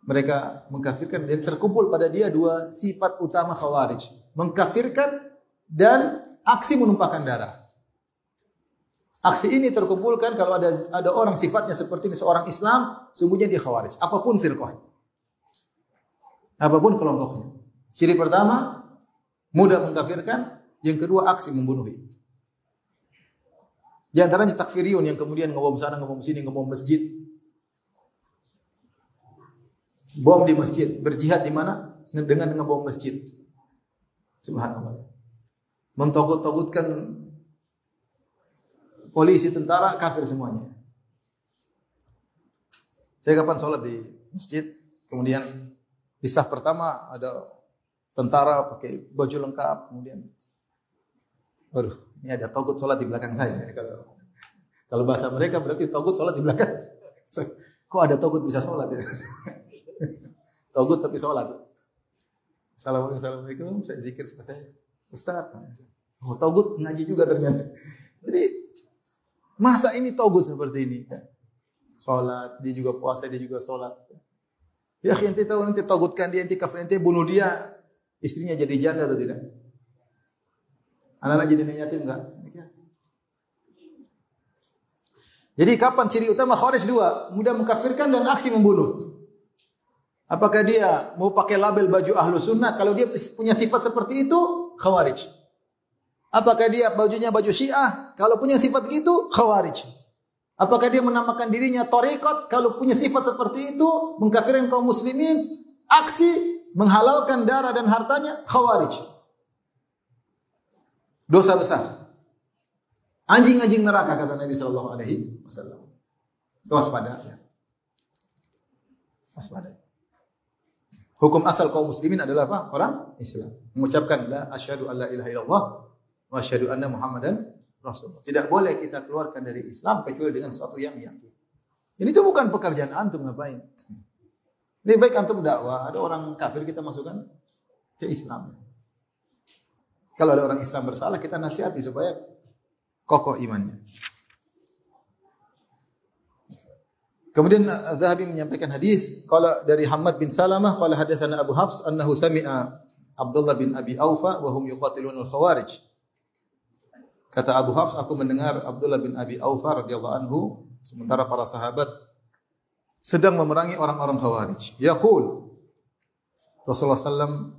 Mereka mengkafirkan. Jadi terkumpul pada dia dua sifat utama khawarij. Mengkafirkan dan aksi menumpahkan darah. Aksi ini terkumpulkan kalau ada ada orang sifatnya seperti ini seorang Islam sungguhnya dia khawarij. Apa pun firqah apa pun kelompoknya. Ciri pertama mudah mengkafirkan. Yang kedua aksi membunuhi. Di antaranya takfiriyun yang kemudian ngebom sana ngebom sini ngebom masjid bom di masjid, berjihad di mana? Dengan ngebom masjid. Subhanallah. Mentogut-togutkan polisi, tentara, kafir semuanya. Saya kapan sholat di masjid, kemudian di pertama ada tentara pakai baju lengkap, kemudian Waduh, ini ada togut sholat di belakang saya. Kalau, kalau bahasa mereka berarti togut sholat di belakang. Kok ada togut bisa sholat ya? Togut tapi sholat. Assalamualaikum, Assalamualaikum, saya zikir selesai. Ustaz, oh togut ngaji juga ternyata. Jadi masa ini togut seperti ini? Sholat, dia juga puasa, dia juga sholat. Ya, ente tahu nanti togutkan dia, nanti kafir, nanti bunuh dia, istrinya jadi janda atau tidak? Anak-anak jadi yatim enggak? Jadi kapan ciri utama khawarij dua? Mudah mengkafirkan dan aksi membunuh. Apakah dia mau pakai label baju ahlu sunnah? Kalau dia punya sifat seperti itu, khawarij. Apakah dia bajunya baju syiah? Kalau punya sifat gitu, khawarij. Apakah dia menamakan dirinya torikot? Kalau punya sifat seperti itu, mengkafirkan kaum muslimin, aksi menghalalkan darah dan hartanya, khawarij. Dosa besar. Anjing-anjing neraka kata Nabi Wasallam. Waspada. Waspada. Hukum asal kaum muslimin adalah apa? Orang Islam. Mengucapkan la asyhadu alla ilaha illallah wa asyhadu anna muhammadan rasulullah. Tidak boleh kita keluarkan dari Islam kecuali dengan sesuatu yang yakin. Ini itu bukan pekerjaan antum ngapain. Lebih baik antum dakwah, ada orang kafir kita masukkan ke Islam. Kalau ada orang Islam bersalah kita nasihati supaya kokoh imannya. Kemudian Zahabi menyampaikan hadis qala dari Hamad bin Salamah qala hadatsana Abu Hafs annahu sami'a Abdullah bin Abi Aufa wa hum yuqatilunul khawarij. Kata Abu Hafs aku mendengar Abdullah bin Abi Aufa radhiyallahu anhu sementara para sahabat sedang memerangi orang-orang Khawarij. Yaqul Rasulullah SAW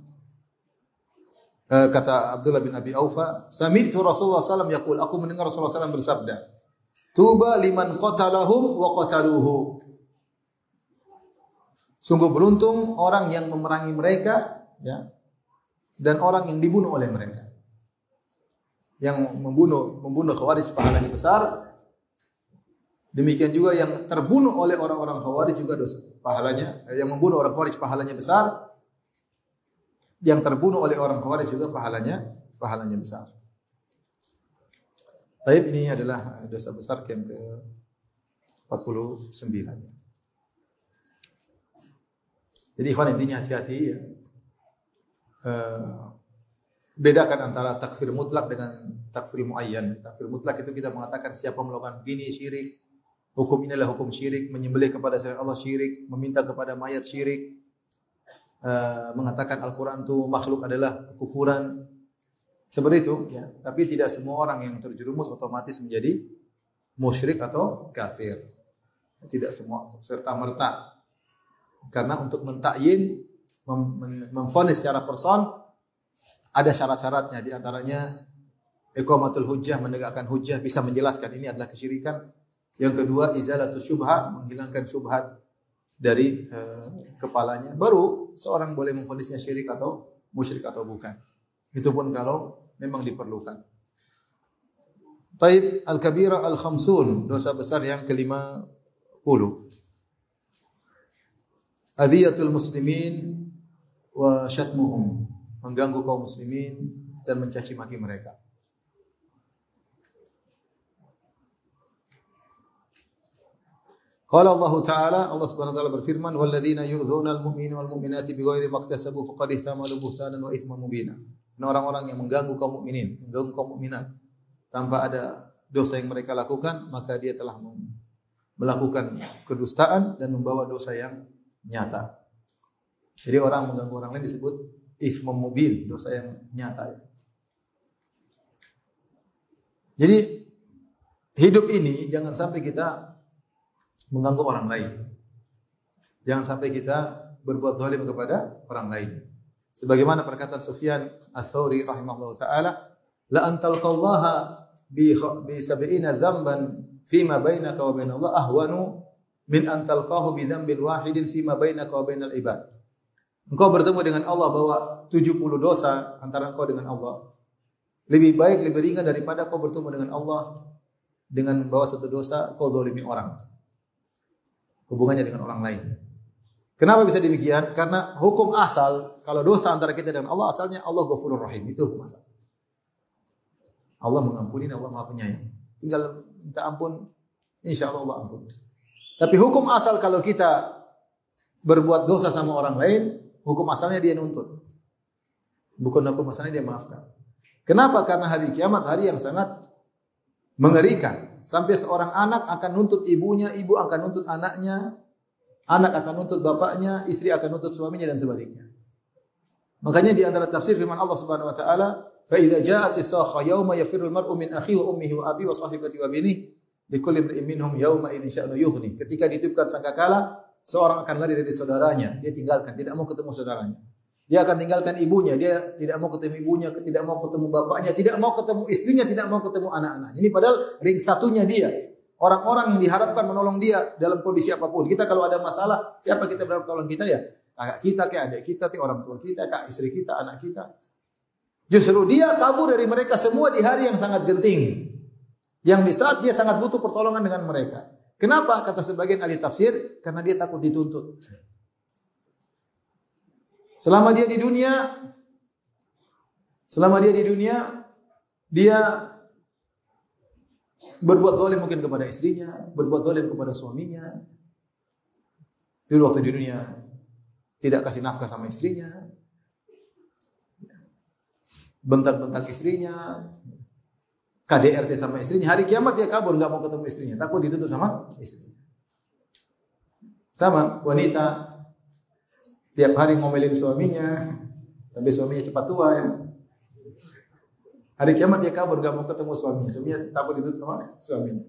eh, kata Abdullah bin Abi Aufa, "Sami'tu Rasulullah SAW yaqul, aku mendengar Rasulullah SAW bersabda, Tuba liman qatalahum wa qataluhu. Sungguh beruntung orang yang memerangi mereka ya dan orang yang dibunuh oleh mereka. Yang membunuh membunuh Khawarij pahalanya besar. Demikian juga yang terbunuh oleh orang-orang Khawarij juga dosa pahalanya yang membunuh orang Khawarij pahalanya besar. Yang terbunuh oleh orang Khawarij juga pahalanya pahalanya besar. Taib ini adalah dosa besar yang ke 49. Jadi ikhwan intinya hati-hati ya. Uh, bedakan antara takfir mutlak dengan takfir muayyan. Takfir mutlak itu kita mengatakan siapa melakukan ini syirik, hukum inilah hukum syirik, menyembelih kepada selain Allah syirik, meminta kepada mayat syirik, uh, mengatakan Al-Quran itu makhluk adalah kekufuran, seperti itu, ya. Tapi tidak semua orang yang terjerumus otomatis menjadi musyrik atau kafir. Tidak semua serta merta. Karena untuk mentakyin, memfonis secara person ada syarat-syaratnya. Di antaranya iqamatul hujjah, menegakkan hujjah, bisa menjelaskan ini adalah kesyirikan. Yang kedua, izalatul syubhat, menghilangkan syubhat dari uh, kepalanya. Baru seorang boleh memfonisnya syirik atau musyrik atau bukan. Itu pun kalau memang diperlukan. Taib al-kabira al-khamsun, dosa besar yang kelima puluh. Adhiyatul muslimin wa syatmuhum, mengganggu kaum muslimin dan mencaci maki mereka. Qala Allah Ta'ala, Allah Subhanahu wa taala berfirman, "Walladzina yu'dzuna al-mu'minina wal mu'minati bighairi maktasabu faqad ihtamalu buhtanan wa itsman mubina." Ini orang-orang yang mengganggu kaum mukminin, mengganggu kaum mukminat tanpa ada dosa yang mereka lakukan, maka dia telah melakukan kedustaan dan membawa dosa yang nyata. Jadi orang mengganggu orang lain disebut ismum mubin, dosa yang nyata. Jadi hidup ini jangan sampai kita mengganggu orang lain. Jangan sampai kita berbuat zalim kepada orang lain. Sebagaimana perkataan Sufyan Ats-Tsauri rahimahullahu taala, la antal qallaha bi bi sab'ina dzamban fima bainaka wa bain Allah ahwanu min antal qahu bi dzambin wahidin fima bainaka wa bainal ibad. Engkau bertemu dengan Allah bahwa 70 dosa antara engkau dengan Allah. Lebih baik, lebih ringan daripada kau bertemu dengan Allah dengan membawa satu dosa kau zalimi orang. Hubungannya dengan orang lain. Kenapa bisa demikian? Karena hukum asal kalau dosa antara kita dan Allah asalnya Allah Ghafurur Rahim itu hukum asal. Allah mengampuni Allah Maha Penyayang. Tinggal minta ampun, insya Allah Allah ampun. Tapi hukum asal kalau kita berbuat dosa sama orang lain, hukum asalnya dia nuntut. Bukan hukum asalnya dia maafkan. Kenapa? Karena hari kiamat hari yang sangat mengerikan. Sampai seorang anak akan nuntut ibunya, ibu akan nuntut anaknya, Anak akan nuntut bapaknya, istri akan nuntut suaminya dan sebaliknya. Makanya di antara tafsir firman Allah Subhanahu wa taala, "Fa idza ja'at as-sakha yauma yafirru al-mar'u min akhihi wa ummihi wa abi wa sahibati wa binihi, likulli imrin minhum yauma idzin sya'nu yughni." Ketika ditiupkan sangkakala, seorang akan lari dari saudaranya, dia tinggalkan, tidak mau ketemu saudaranya. Dia akan tinggalkan ibunya, dia tidak mau ketemu ibunya, tidak mau ketemu bapaknya, tidak mau ketemu istrinya, tidak mau ketemu anak-anaknya. Ini padahal ring satunya dia. Orang-orang yang diharapkan menolong dia dalam kondisi apa pun. Kita kalau ada masalah, siapa kita berharap tolong kita ya? Kakak kita, kayak adik kita, kayak orang tua kita, kak istri kita, anak kita. Justru dia kabur dari mereka semua di hari yang sangat genting. Yang di saat dia sangat butuh pertolongan dengan mereka. Kenapa? Kata sebagian ahli tafsir, karena dia takut dituntut. Selama dia di dunia, selama dia di dunia, dia berbuat zalim mungkin kepada istrinya, berbuat zalim kepada suaminya. Dulu waktu di dunia tidak kasih nafkah sama istrinya. Bentak-bentak istrinya, KDRT sama istrinya. Hari kiamat dia kabur nggak mau ketemu istrinya, takut dituntut sama istrinya. Sama wanita tiap hari ngomelin suaminya sampai suaminya cepat tua ya. Hari kiamat dia kabur, gak mau ketemu suaminya. Suaminya takut itu sama suaminya.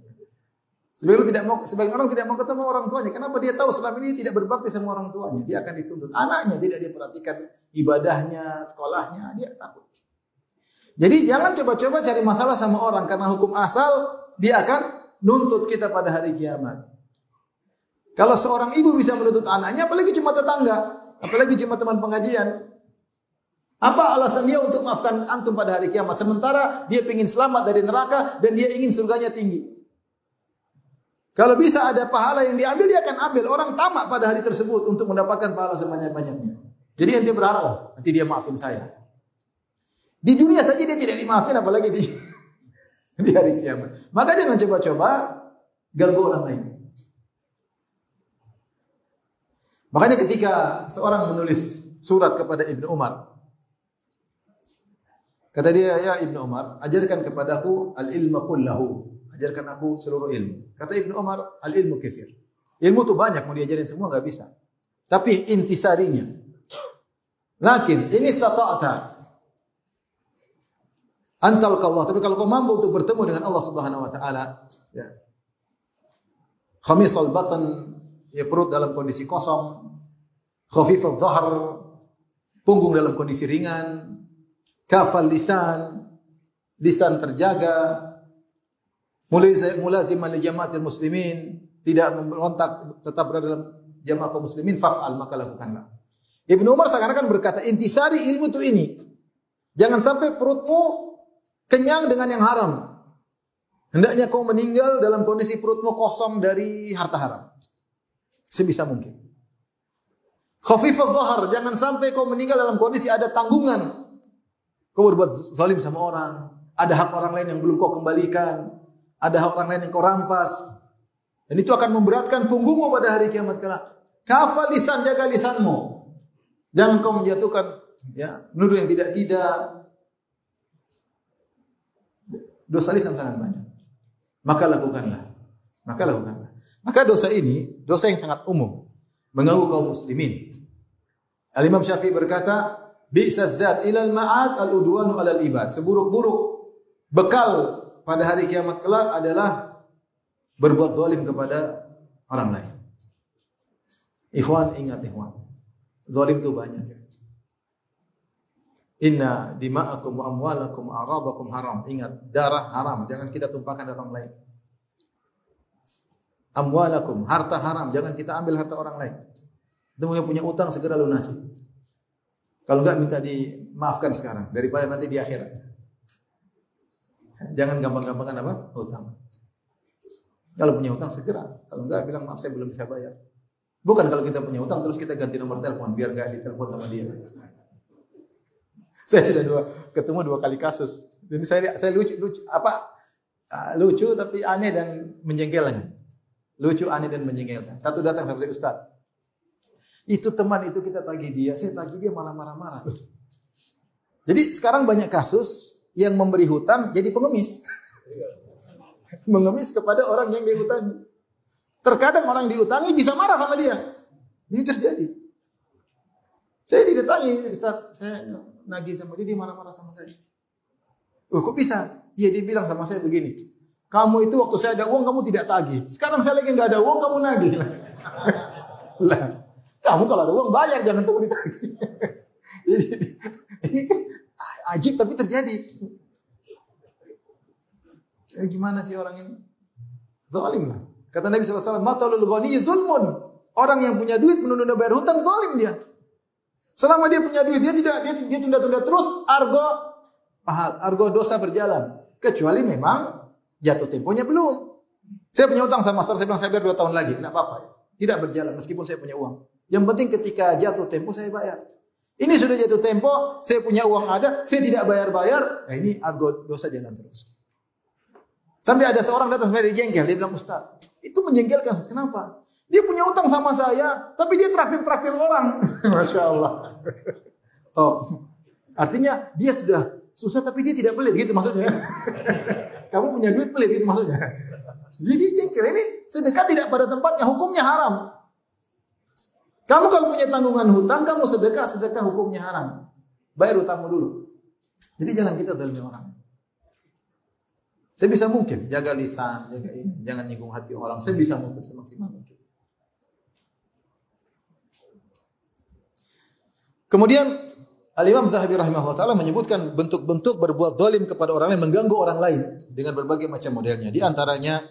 Sebagian orang tidak mau sebagian orang tidak mau ketemu orang tuanya. Kenapa dia tahu selama ini tidak berbakti sama orang tuanya? Dia akan dituntut. Anaknya tidak dia perhatikan ibadahnya, sekolahnya, dia takut. Jadi jangan coba-coba cari masalah sama orang karena hukum asal dia akan nuntut kita pada hari kiamat. Kalau seorang ibu bisa menuntut anaknya, apalagi cuma tetangga, apalagi cuma teman pengajian. Apa alasan dia untuk maafkan antum pada hari kiamat? Sementara dia ingin selamat dari neraka dan dia ingin surganya tinggi. Kalau bisa ada pahala yang diambil, dia akan ambil. Orang tamak pada hari tersebut untuk mendapatkan pahala sebanyak-banyaknya. Jadi dia berharap, oh, nanti dia maafin saya. Di dunia saja dia tidak dimaafin, apalagi di, di hari kiamat. Maka jangan coba-coba ganggu orang lain. Makanya ketika seorang menulis surat kepada Ibnu Umar, kata dia, ya Ibnu Umar, ajarkan kepadaku al-ilma kullahu. Ajarkan aku seluruh ilmu. Kata Ibnu Umar, al ilmu kafir. Ilmu tuh banyak, mau diajarin semua nggak bisa. Tapi intisarinya. Lakin ini stata'ata. Antal Allah. Tapi kalau kau mampu untuk bertemu dengan Allah Subhanahu wa taala, ya. Khamisal batan, ya perut dalam kondisi kosong. Khafifal dhahar, punggung dalam kondisi ringan. Kafal lisan, lisan terjaga, mulai mulaziman li jamaatil muslimin, tidak memberontak, tetap berada dalam jamaah kaum muslimin, faf'al maka lakukanlah. Ibnu Umar seakan-akan berkata, intisari ilmu itu ini. Jangan sampai perutmu kenyang dengan yang haram. Hendaknya kau meninggal dalam kondisi perutmu kosong dari harta haram. Sebisa mungkin. Khafifah zahar, jangan sampai kau meninggal dalam kondisi ada tanggungan. Kau berbuat zalim sama orang, ada hak orang lain yang belum kau kembalikan, ada orang lain yang kau rampas. Dan itu akan memberatkan punggungmu pada hari kiamat kelak. Kafal lisan, jaga lisanmu. Jangan kau menjatuhkan ya, nuduh yang tidak-tidak. Dosa lisan sangat banyak. Maka lakukanlah. Maka lakukanlah. Maka dosa ini, dosa yang sangat umum. Mengganggu kaum muslimin. Al-Imam Syafi'i berkata, Bi'sa zat ilal ma'ad al-udwanu alal ibad. Seburuk-buruk bekal pada hari kiamat kelak adalah berbuat zalim kepada orang lain. Ikhwan ingat ikhwan. Zalim itu banyak. Inna dima'akum wa amwalakum aradakum haram. Ingat, darah haram. Jangan kita tumpahkan darah orang lain. Amwalakum, harta haram. Jangan kita ambil harta orang lain. Itu punya utang segera lunasi. Kalau enggak minta dimaafkan sekarang daripada nanti di akhirat. Jangan gampang-gampangan apa? Hutang. Kalau punya hutang segera. Kalau enggak bilang maaf saya belum bisa bayar. Bukan kalau kita punya hutang terus kita ganti nomor telepon biar enggak ditelepon sama dia. Saya sudah dua ketemu dua kali kasus. Jadi saya saya lucu lucu apa uh, lucu tapi aneh dan menjengkelkan. Lucu, aneh dan menjengkelkan. Satu datang sama saya Ustaz. Itu teman itu kita tagih dia, saya tagih dia malah marah-marah. Jadi sekarang banyak kasus yang memberi hutang jadi pengemis. Mengemis kepada orang yang dihutangi. Terkadang orang diutangi bisa marah sama dia. Ini terjadi. Saya didatangi, Ustaz, saya nagih sama dia, dia marah-marah sama saya. Oh, kok bisa? Iya, dia bilang sama saya begini. Kamu itu waktu saya ada uang, kamu tidak tagih. Sekarang saya lagi nggak ada uang, kamu nagih. lah, kamu kalau ada uang bayar, jangan tunggu ditagih. ini kan Ajib tapi terjadi. Eh, gimana sih orang ini? Zalim lah. Kata Nabi SAW, Matalul ghani zulmun. Orang yang punya duit menunda bayar hutang, zalim dia. Selama dia punya duit, dia tidak dia dia tunda-tunda terus, argo pahal, argo dosa berjalan. Kecuali memang jatuh temponya belum. Saya punya utang sama saya bilang saya bayar dua tahun lagi, tidak apa-apa. Tidak berjalan meskipun saya punya uang. Yang penting ketika jatuh tempo saya bayar. Ini sudah jatuh tempo, saya punya uang ada, saya tidak bayar-bayar, nah ini argo dosa jalan terus. Sampai ada seorang datang sampai jengkel, dia bilang, Ustaz, itu menjengkelkan, kenapa? Dia punya utang sama saya, tapi dia traktir-traktir orang. Masya Allah. Top. Artinya dia sudah susah tapi dia tidak pelit, gitu maksudnya. Kamu punya duit pelit, gitu maksudnya. Jadi jengkel, ini sedekah tidak pada tempatnya, hukumnya haram. Kamu kalau punya tanggungan hutang, kamu sedekah, sedekah hukumnya haram. Bayar hutangmu dulu. Jadi jangan kita dalimi orang. Sebisa mungkin jaga lisan, jaga ini, jangan nyinggung hati orang. Sebisa mungkin semaksimal mungkin. Kemudian Al-Imam Zahabi rahimahullah taala menyebutkan bentuk-bentuk berbuat zalim kepada orang lain, mengganggu orang lain dengan berbagai macam modelnya. Di antaranya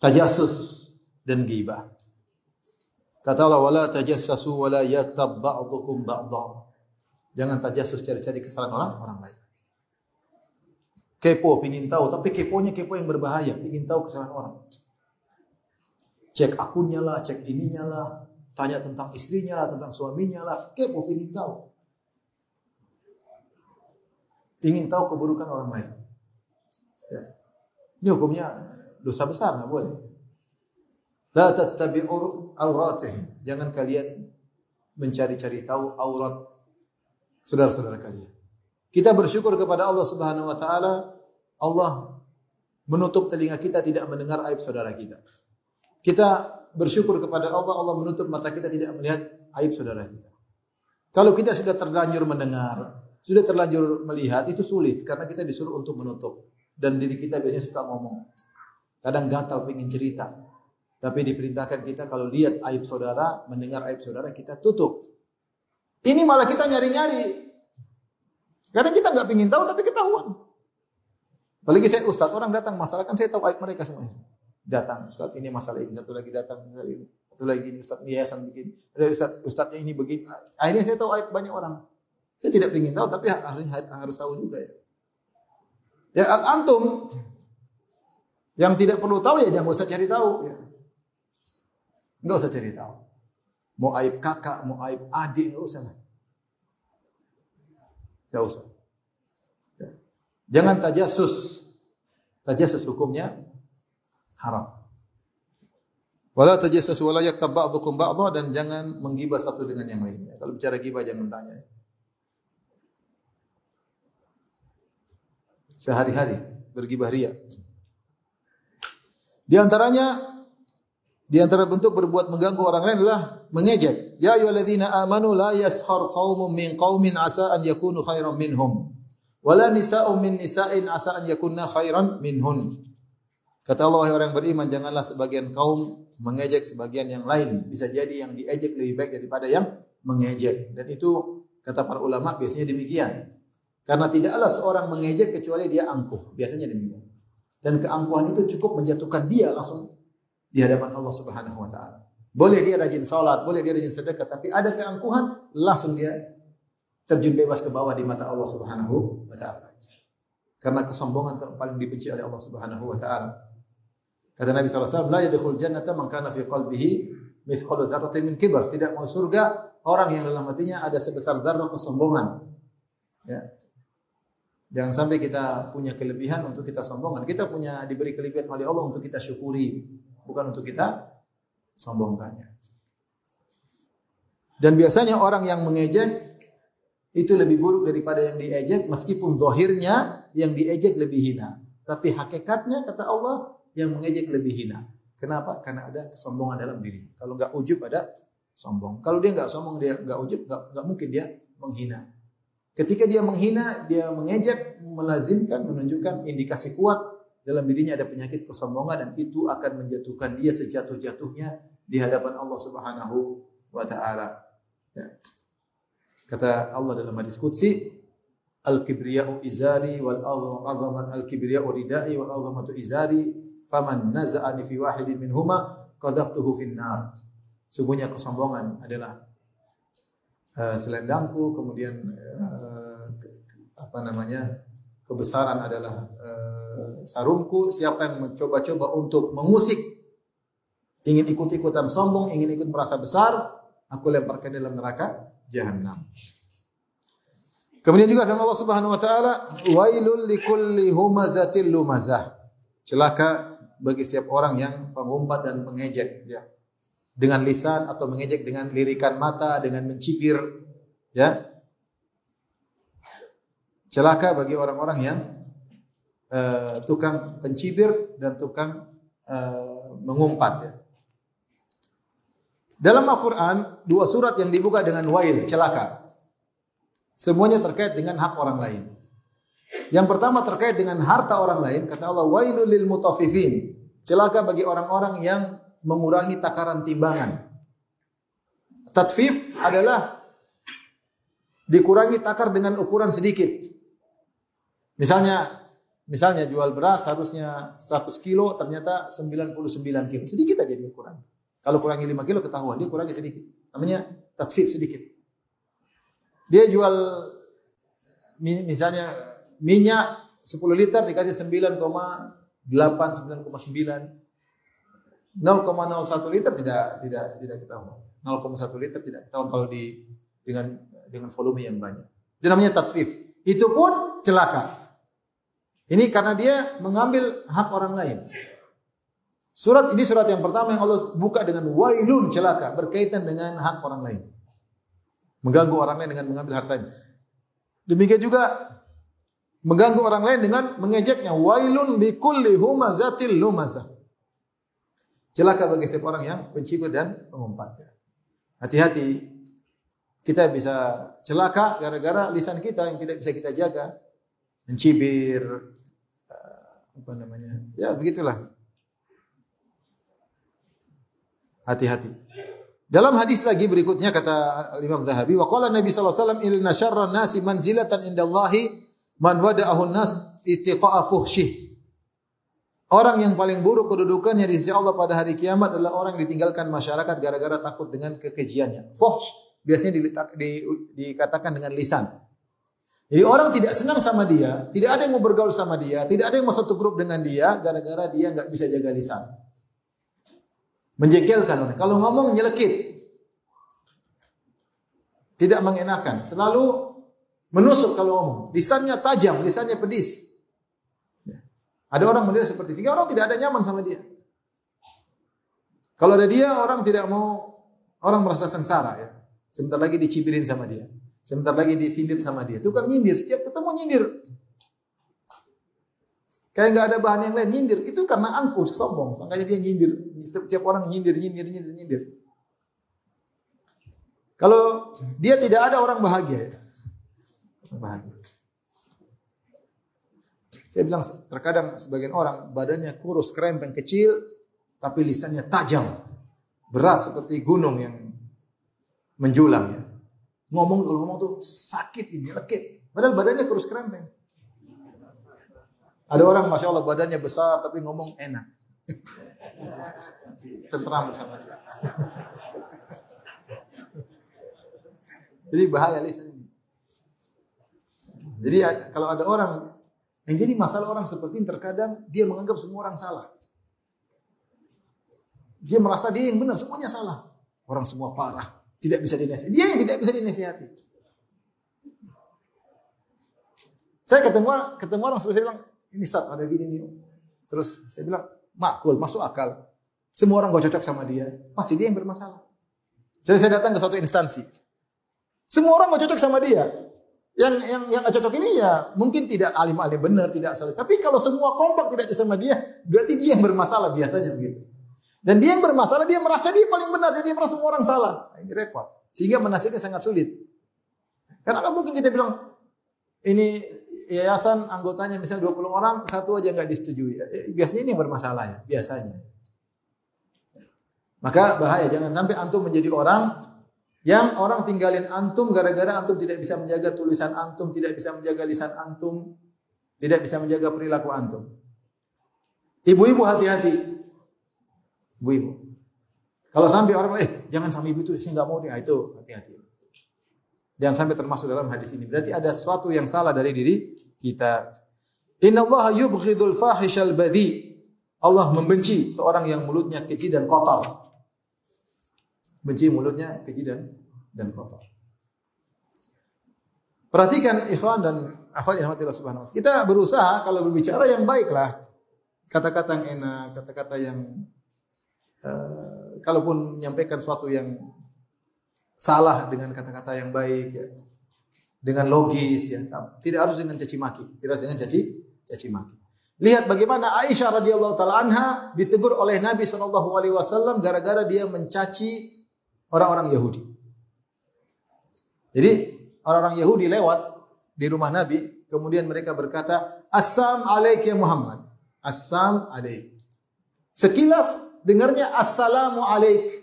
tajasus dan ghibah. Kata Allah wala tajassasu wala yaktab ba'dukum ba'dha. Jangan tajassus cari-cari kesalahan orang orang lain. Kepo, pingin tahu, tapi keponya kepo yang berbahaya, pingin tahu kesalahan orang. Cek akunnya lah, cek ininya lah, tanya tentang istrinya lah, tentang suaminya lah, kepo, pingin tahu. Ingin tahu keburukan orang lain. Ya. Ini hukumnya dosa besar, nggak boleh. La tattabi'u auratihim. Jangan kalian mencari-cari tahu aurat saudara-saudara kalian. Kita bersyukur kepada Allah Subhanahu wa taala Allah menutup telinga kita tidak mendengar aib saudara kita. Kita bersyukur kepada Allah Allah menutup mata kita tidak melihat aib saudara kita. Kalau kita sudah terlanjur mendengar, sudah terlanjur melihat itu sulit karena kita disuruh untuk menutup dan diri kita biasanya suka ngomong. Kadang gatal pengen cerita. Tapi diperintahkan kita kalau lihat aib saudara, mendengar aib saudara, kita tutup. Ini malah kita nyari-nyari. Kadang kita nggak ingin tahu, tapi ketahuan. Apalagi saya ustaz, orang datang masalah kan saya tahu aib mereka semuanya. Datang, ustaz ini masalah ini, satu lagi datang, ini, satu lagi ini, ustaz ini yayasan begini, ada ustaz, ustaznya ini begini. Akhirnya saya tahu aib banyak orang. Saya tidak ingin tahu, tapi harus, harus tahu juga ya. Ya antum yang tidak perlu tahu ya jangan usah cari tahu. Ya. Enggak usah cari tahu. Mau aib kakak, mau aib adik, enggak usah. Enggak usah. Ya. Jangan tajasus. Tajasus hukumnya haram. Wala tajassus wala yaktab ba'dukum ba'dha dan jangan menggibah satu dengan yang lainnya. Kalau bicara gibah jangan tanya. Sehari-hari bergibah ria. Di antaranya di antara bentuk berbuat mengganggu orang lain adalah mengejek. Ya ayyuhalladzina amanu la yashar qaumun min qaumin asa an yakunu khairan minhum. Wala nisa'un min nisa'in asa an yakunna khairan minhun. Kata Allah orang beriman janganlah sebagian kaum mengejek sebagian yang lain. Bisa jadi yang diejek lebih baik daripada yang mengejek. Dan itu kata para ulama biasanya demikian. Karena tidaklah seorang mengejek kecuali dia angkuh. Biasanya demikian. Dan keangkuhan itu cukup menjatuhkan dia langsung di hadapan Allah Subhanahu wa taala. Boleh dia rajin salat, boleh dia rajin sedekah, tapi ada keangkuhan, langsung dia terjun bebas ke bawah di mata Allah Subhanahu wa taala. Karena kesombongan paling dibenci oleh Allah Subhanahu wa taala. Kata Nabi wasallam, "La yadkhul jannata man kana fi qalbihi mithqalu dzarratin min kibar." Tidak mau surga orang yang dalam hatinya ada sebesar darah kesombongan. Ya. Jangan sampai kita punya kelebihan untuk kita sombongan. Kita punya diberi kelebihan oleh Allah untuk kita syukuri bukan untuk kita sombongkannya. Dan biasanya orang yang mengejek itu lebih buruk daripada yang diejek meskipun zahirnya yang diejek lebih hina. Tapi hakikatnya kata Allah yang mengejek lebih hina. Kenapa? Karena ada kesombongan dalam diri. Kalau nggak ujub ada sombong. Kalau dia nggak sombong dia nggak ujub nggak nggak mungkin dia menghina. Ketika dia menghina, dia mengejek, melazimkan, menunjukkan indikasi kuat dalam dirinya ada penyakit kesombongan dan itu akan menjatuhkan dia sejatuh-jatuhnya di hadapan Allah Subhanahu wa taala. Ya. Kata Allah dalam hadis qudsi, al-kibriya'u izari wal azamat al-kibriya'u ridai wal azamatu izari faman naza'ani fi wahidin minhuma qadaftuhu fin nar. Sungguhnya kesombongan adalah uh, selendangku kemudian uh, apa namanya? kebesaran adalah uh, sarungku. Siapa yang mencoba-coba untuk mengusik, ingin ikut-ikutan sombong, ingin ikut merasa besar, aku lemparkan dalam neraka jahanam. Kemudian juga firman Allah Subhanahu wa taala, "Wailul likulli humazatil lumazah." Celaka bagi setiap orang yang pengumpat dan mengejek ya. Dengan lisan atau mengejek dengan lirikan mata, dengan mencibir ya. Celaka bagi orang-orang yang uh, tukang pencibir dan tukang uh, mengumpat ya. Dalam Al-Quran, dua surat yang dibuka dengan wail, celaka. Semuanya terkait dengan hak orang lain. Yang pertama terkait dengan harta orang lain, kata Allah, wailul lil mutaffifin. Celaka bagi orang-orang yang mengurangi takaran timbangan. Tatfif adalah dikurangi takar dengan ukuran sedikit. Misalnya misalnya jual beras harusnya 100 kilo ternyata 99 kilo. Sedikit aja dia kurang. Kalau kurangi 5 kilo ketahuan, dia kurangi sedikit. Namanya tatfif sedikit. Dia jual misalnya minyak 10 liter dikasih 9,8 9,9 0,01 liter tidak tidak tidak ketahuan. 0,1 liter tidak ketahuan kalau di dengan dengan volume yang banyak. Itu namanya tatfif. Itu pun celaka. Ini karena dia mengambil hak orang lain. Surat ini surat yang pertama yang Allah buka dengan wailun celaka berkaitan dengan hak orang lain. Mengganggu orang lain dengan mengambil hartanya. Demikian juga mengganggu orang lain dengan mengejeknya. Wailun likulli humazatil lumazah. Celaka bagi setiap orang yang pencibir dan pengumpat. Hati-hati kita bisa celaka gara-gara lisan kita yang tidak bisa kita jaga. Mencibir, apa namanya? Ya begitulah. Hati-hati. Dalam hadis lagi berikutnya kata Imam Zahabi, wa qala Nabi sallallahu alaihi wasallam inna syarran nasi manzilatan indallahi man wada'ahu nas itiqa'a fuhsyih. Orang yang paling buruk kedudukannya di sisi Allah pada hari kiamat adalah orang yang ditinggalkan masyarakat gara-gara takut dengan kekejiannya. Fuhsh biasanya diletak, di, dikatakan dengan lisan. Jadi orang tidak senang sama dia, tidak ada yang mau bergaul sama dia, tidak ada yang mau satu grup dengan dia gara-gara dia nggak bisa jaga lisan. Menjengkelkan orang. Kalau ngomong nyelekit. Tidak mengenakan. Selalu menusuk kalau ngomong. Lisannya tajam, lisannya pedis. Ya. Ada orang menilai seperti sehingga orang tidak ada nyaman sama dia. Kalau ada dia, orang tidak mau, orang merasa sengsara ya. Sebentar lagi dicibirin sama dia. Sebentar lagi disindir sama dia. Tukang nyindir, setiap ketemu nyindir. Kayak nggak ada bahan yang lain nyindir. Itu karena angkuh, sombong. Makanya dia nyindir. Setiap orang nyindir, nyindir, nyindir, nyindir. Kalau dia tidak ada orang bahagia. Bahagia. Saya bilang terkadang sebagian orang badannya kurus, krempeng, kecil, tapi lisannya tajam, berat seperti gunung yang menjulang ya. Ngomong kalau ngomong tuh sakit ini, lekit. Padahal badannya kurus krempeng. Ada orang masya Allah badannya besar tapi ngomong enak. Tentram bersama dia. Jadi bahaya lisan ini. Jadi kalau ada orang yang jadi masalah orang seperti ini terkadang dia menganggap semua orang salah. Dia merasa dia yang benar, semuanya salah. Orang semua parah, tidak bisa dinasihati. Dia yang tidak bisa dinasihati. Saya ketemu ketemu orang saya bilang, ini saat ada gini nih. Terus saya bilang, makul, masuk akal. Semua orang gak cocok sama dia. Masih dia yang bermasalah. Jadi saya datang ke suatu instansi. Semua orang gak cocok sama dia. Yang yang yang gak cocok ini ya mungkin tidak alim-alim benar, tidak saleh. Tapi kalau semua kompak tidak cocok sama dia, berarti dia yang bermasalah biasanya begitu. Dan dia yang bermasalah, dia merasa dia paling benar, dia merasa semua orang salah. Nah, ini repot. Sehingga menasihati sangat sulit. Karena mungkin kita bilang, ini yayasan anggotanya misalnya 20 orang, satu aja nggak disetujui. Eh, biasanya ini yang bermasalah ya, biasanya. Maka bahaya, jangan sampai antum menjadi orang yang orang tinggalin antum gara-gara antum tidak bisa menjaga tulisan antum, tidak bisa menjaga lisan antum, tidak bisa menjaga perilaku antum. Ibu-ibu hati-hati. Ibu-ibu. Kalau sampai orang eh jangan sama ibu itu saya nggak mau dia itu hati-hati. Jangan sampai termasuk dalam hadis ini. Berarti ada sesuatu yang salah dari diri kita. Inna Allah yubghidul fahishal badhi. Allah membenci seorang yang mulutnya keji dan kotor. Benci mulutnya keji dan dan kotor. Perhatikan ikhwan dan akhwat yang subhanahu wa ta'ala. Kita berusaha kalau berbicara yang baiklah. Kata-kata yang enak, kata-kata yang uh, kalaupun menyampaikan sesuatu yang salah dengan kata-kata yang baik ya. Dengan logis ya. Tidak harus dengan caci maki, tidak harus dengan caci caci maki. Lihat bagaimana Aisyah radhiyallahu taala anha ditegur oleh Nabi wasallam gara-gara dia mencaci orang-orang Yahudi. Jadi orang-orang Yahudi lewat di rumah Nabi, Kemudian mereka berkata, Assam alaik ya Muhammad. Assam alaik. Sekilas dengarnya Assalamu alaik.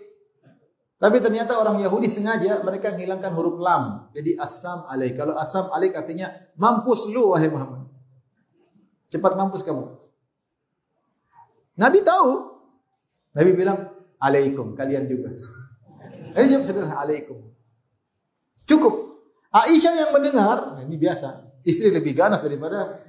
Tapi ternyata orang Yahudi sengaja mereka menghilangkan huruf lam. Jadi Assam alaik. Kalau Assam alaik artinya mampus lu wahai Muhammad. Cepat mampus kamu. Nabi tahu. Nabi bilang, alaikum, kalian juga. Ayo jawab sederhana, alaikum. Cukup. Aisyah yang mendengar, nah ini biasa. Istri lebih ganas daripada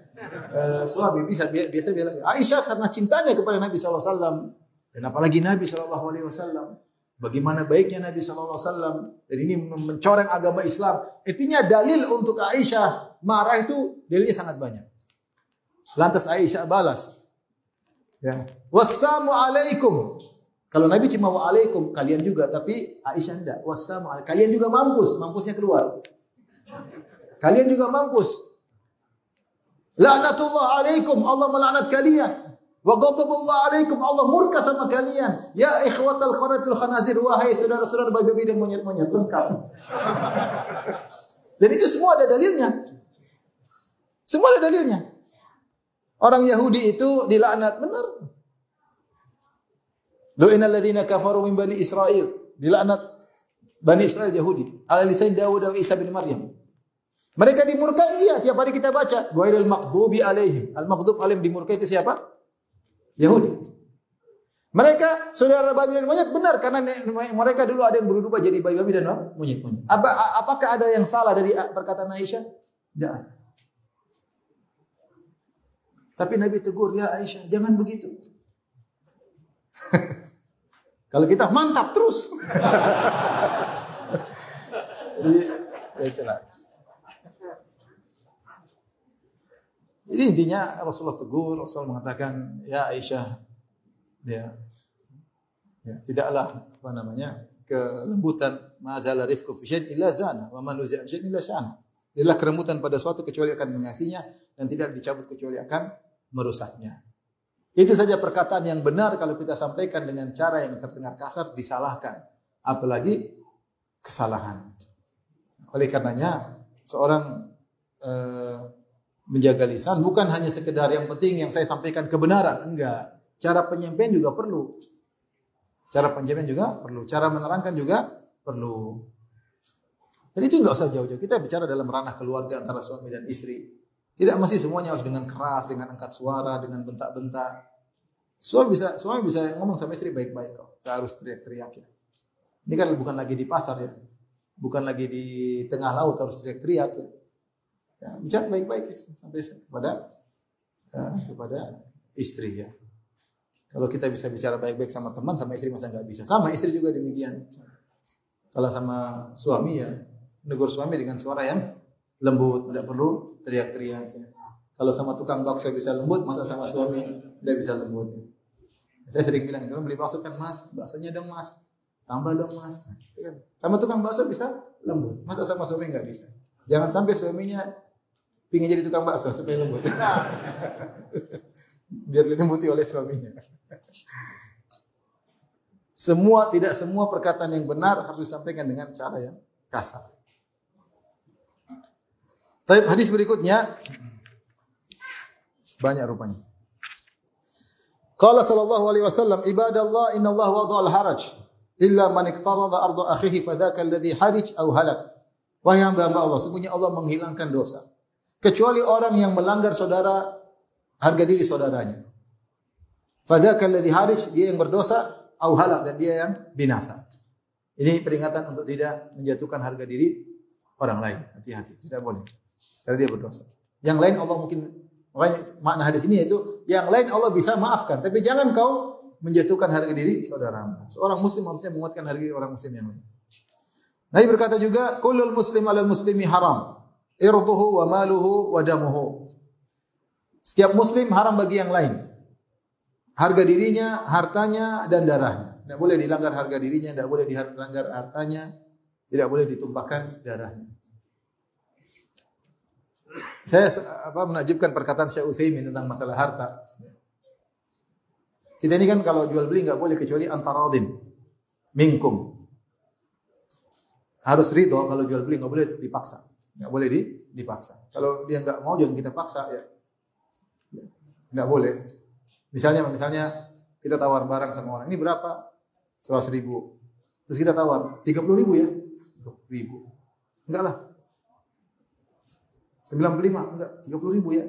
uh, suami. Bisa biasa bilang, Aisyah karena cintanya kepada Nabi SAW. Dan apalagi Nabi SAW. Bagaimana baiknya Nabi SAW. Dan ini mencoreng agama Islam. Artinya dalil untuk Aisyah marah itu dalilnya sangat banyak. Lantas Aisyah balas. Ya. Wassalamu alaikum. Kalau Nabi cuma waalaikum, kalian juga. Tapi Aisyah tidak. Wassalamu alaikum. Kalian juga mampus. Mampusnya keluar. Kalian juga mampus. Laknatullah alaikum. Allah melaknat kalian. Wa ghadabullah alaikum. Allah murka sama kalian. Ya ikhwatal qaratil khanazir. Wahai saudara-saudara babi dan monyet-monyet. Lengkap. Dan itu semua ada dalilnya. Semua ada dalilnya. Orang Yahudi itu dilaknat benar. Lu'inal ladzina kafaru min bani Israel. Dilaknat Bani Israel Yahudi. Ala lisan Dawud dan Isa bin Maryam. Mereka dimurkai, iya. Tiap hari kita baca. Ghairil maqdubi alaihim. Al-maqdub alaihim dimurkai itu siapa? Yahudi. Mereka saudara babi dan monyet benar karena mereka dulu ada yang berubah jadi babi-babi dan monyet-monyet. Apa, apakah ada yang salah dari perkataan Aisyah? Tidak. Tapi Nabi tegur, ya Aisyah, jangan begitu. Kalau kita mantap terus. Jadi, ya itulah. Jadi intinya Rasulullah tegur, Rasul mengatakan, ya Aisyah, ya, ya tidaklah apa namanya kelembutan mazala rifku fi illa zana wa man nuzi'a syai'in illa syana. Kelembutan pada suatu kecuali akan mengasinya dan tidak dicabut kecuali akan merusaknya. Itu saja perkataan yang benar kalau kita sampaikan dengan cara yang terdengar kasar disalahkan, apalagi kesalahan. Oleh karenanya seorang eh, menjaga lisan bukan hanya sekedar yang penting yang saya sampaikan kebenaran, enggak. Cara penyampaian juga perlu. Cara penyampaian juga perlu. Cara menerangkan juga perlu. Jadi itu enggak usah jauh-jauh. Kita bicara dalam ranah keluarga antara suami dan istri. Tidak mesti semuanya harus dengan keras, dengan angkat suara, dengan bentak-bentak. Suami bisa suami bisa ngomong sama istri baik-baik kok. Tidak harus teriak-teriak ya. Ini kan bukan lagi di pasar ya. Bukan lagi di tengah laut harus teriak-teriak ya. Ya, bicara baik-baik ya, sampai kepada uh, kepada istri ya. Kalau kita bisa bicara baik-baik sama teman, sama istri masa nggak bisa. Sama istri juga demikian. Kalau sama suami ya, negur suami dengan suara yang lembut, tidak perlu teriak-teriak. Ya. Kalau sama tukang bakso bisa lembut, masa sama suami tidak bisa lembut. Ya. Saya sering bilang, kalau beli bakso kan mas, baksonya dong mas, tambah dong mas. Sama tukang bakso bisa lembut, masa sama suami nggak bisa. Jangan sampai suaminya Pingin jadi tukang bakso supaya lembut. Biar dilembuti oleh suaminya. Semua tidak semua perkataan yang benar harus disampaikan dengan cara yang kasar. Tapi hadis berikutnya banyak rupanya. Qala sallallahu alaihi wasallam ibadallah innallaha wada'al haraj illa man iqtarada arda akhihi fadzaka alladhi harij aw halak. Wahai hamba-hamba Allah, sesungguhnya Allah menghilangkan dosa kecuali orang yang melanggar saudara harga diri saudaranya. Fadzaka alladhi harij dia yang berdosa au halak dan dia yang binasa. Ini peringatan untuk tidak menjatuhkan harga diri orang lain. Hati-hati, tidak boleh. Karena dia berdosa. Yang lain Allah mungkin makanya makna hadis ini yaitu yang lain Allah bisa maafkan, tapi jangan kau menjatuhkan harga diri saudaramu. Seorang muslim harusnya menguatkan harga diri orang muslim yang lain. Nabi berkata juga, "Kullul muslim 'alal muslimi haram." Irduhu wa maluhu wa damuhu. Setiap muslim haram bagi yang lain. Harga dirinya, hartanya dan darahnya. Tidak boleh dilanggar harga dirinya, tidak boleh dilanggar hartanya, tidak boleh ditumpahkan darahnya. Saya apa menakjubkan perkataan Syekh Utsaimin tentang masalah harta. Kita ini kan kalau jual beli nggak boleh kecuali antaradin minkum. Harus ridho kalau jual beli nggak boleh dipaksa. Nggak boleh di, dipaksa. Kalau dia nggak mau jangan kita paksa ya. Ya, Nggak boleh. Misalnya misalnya kita tawar barang sama orang ini berapa? Seratus ribu. Terus kita tawar tiga puluh ribu ya, ribu. Enggak lah. 95, enggak, 30 ribu ya.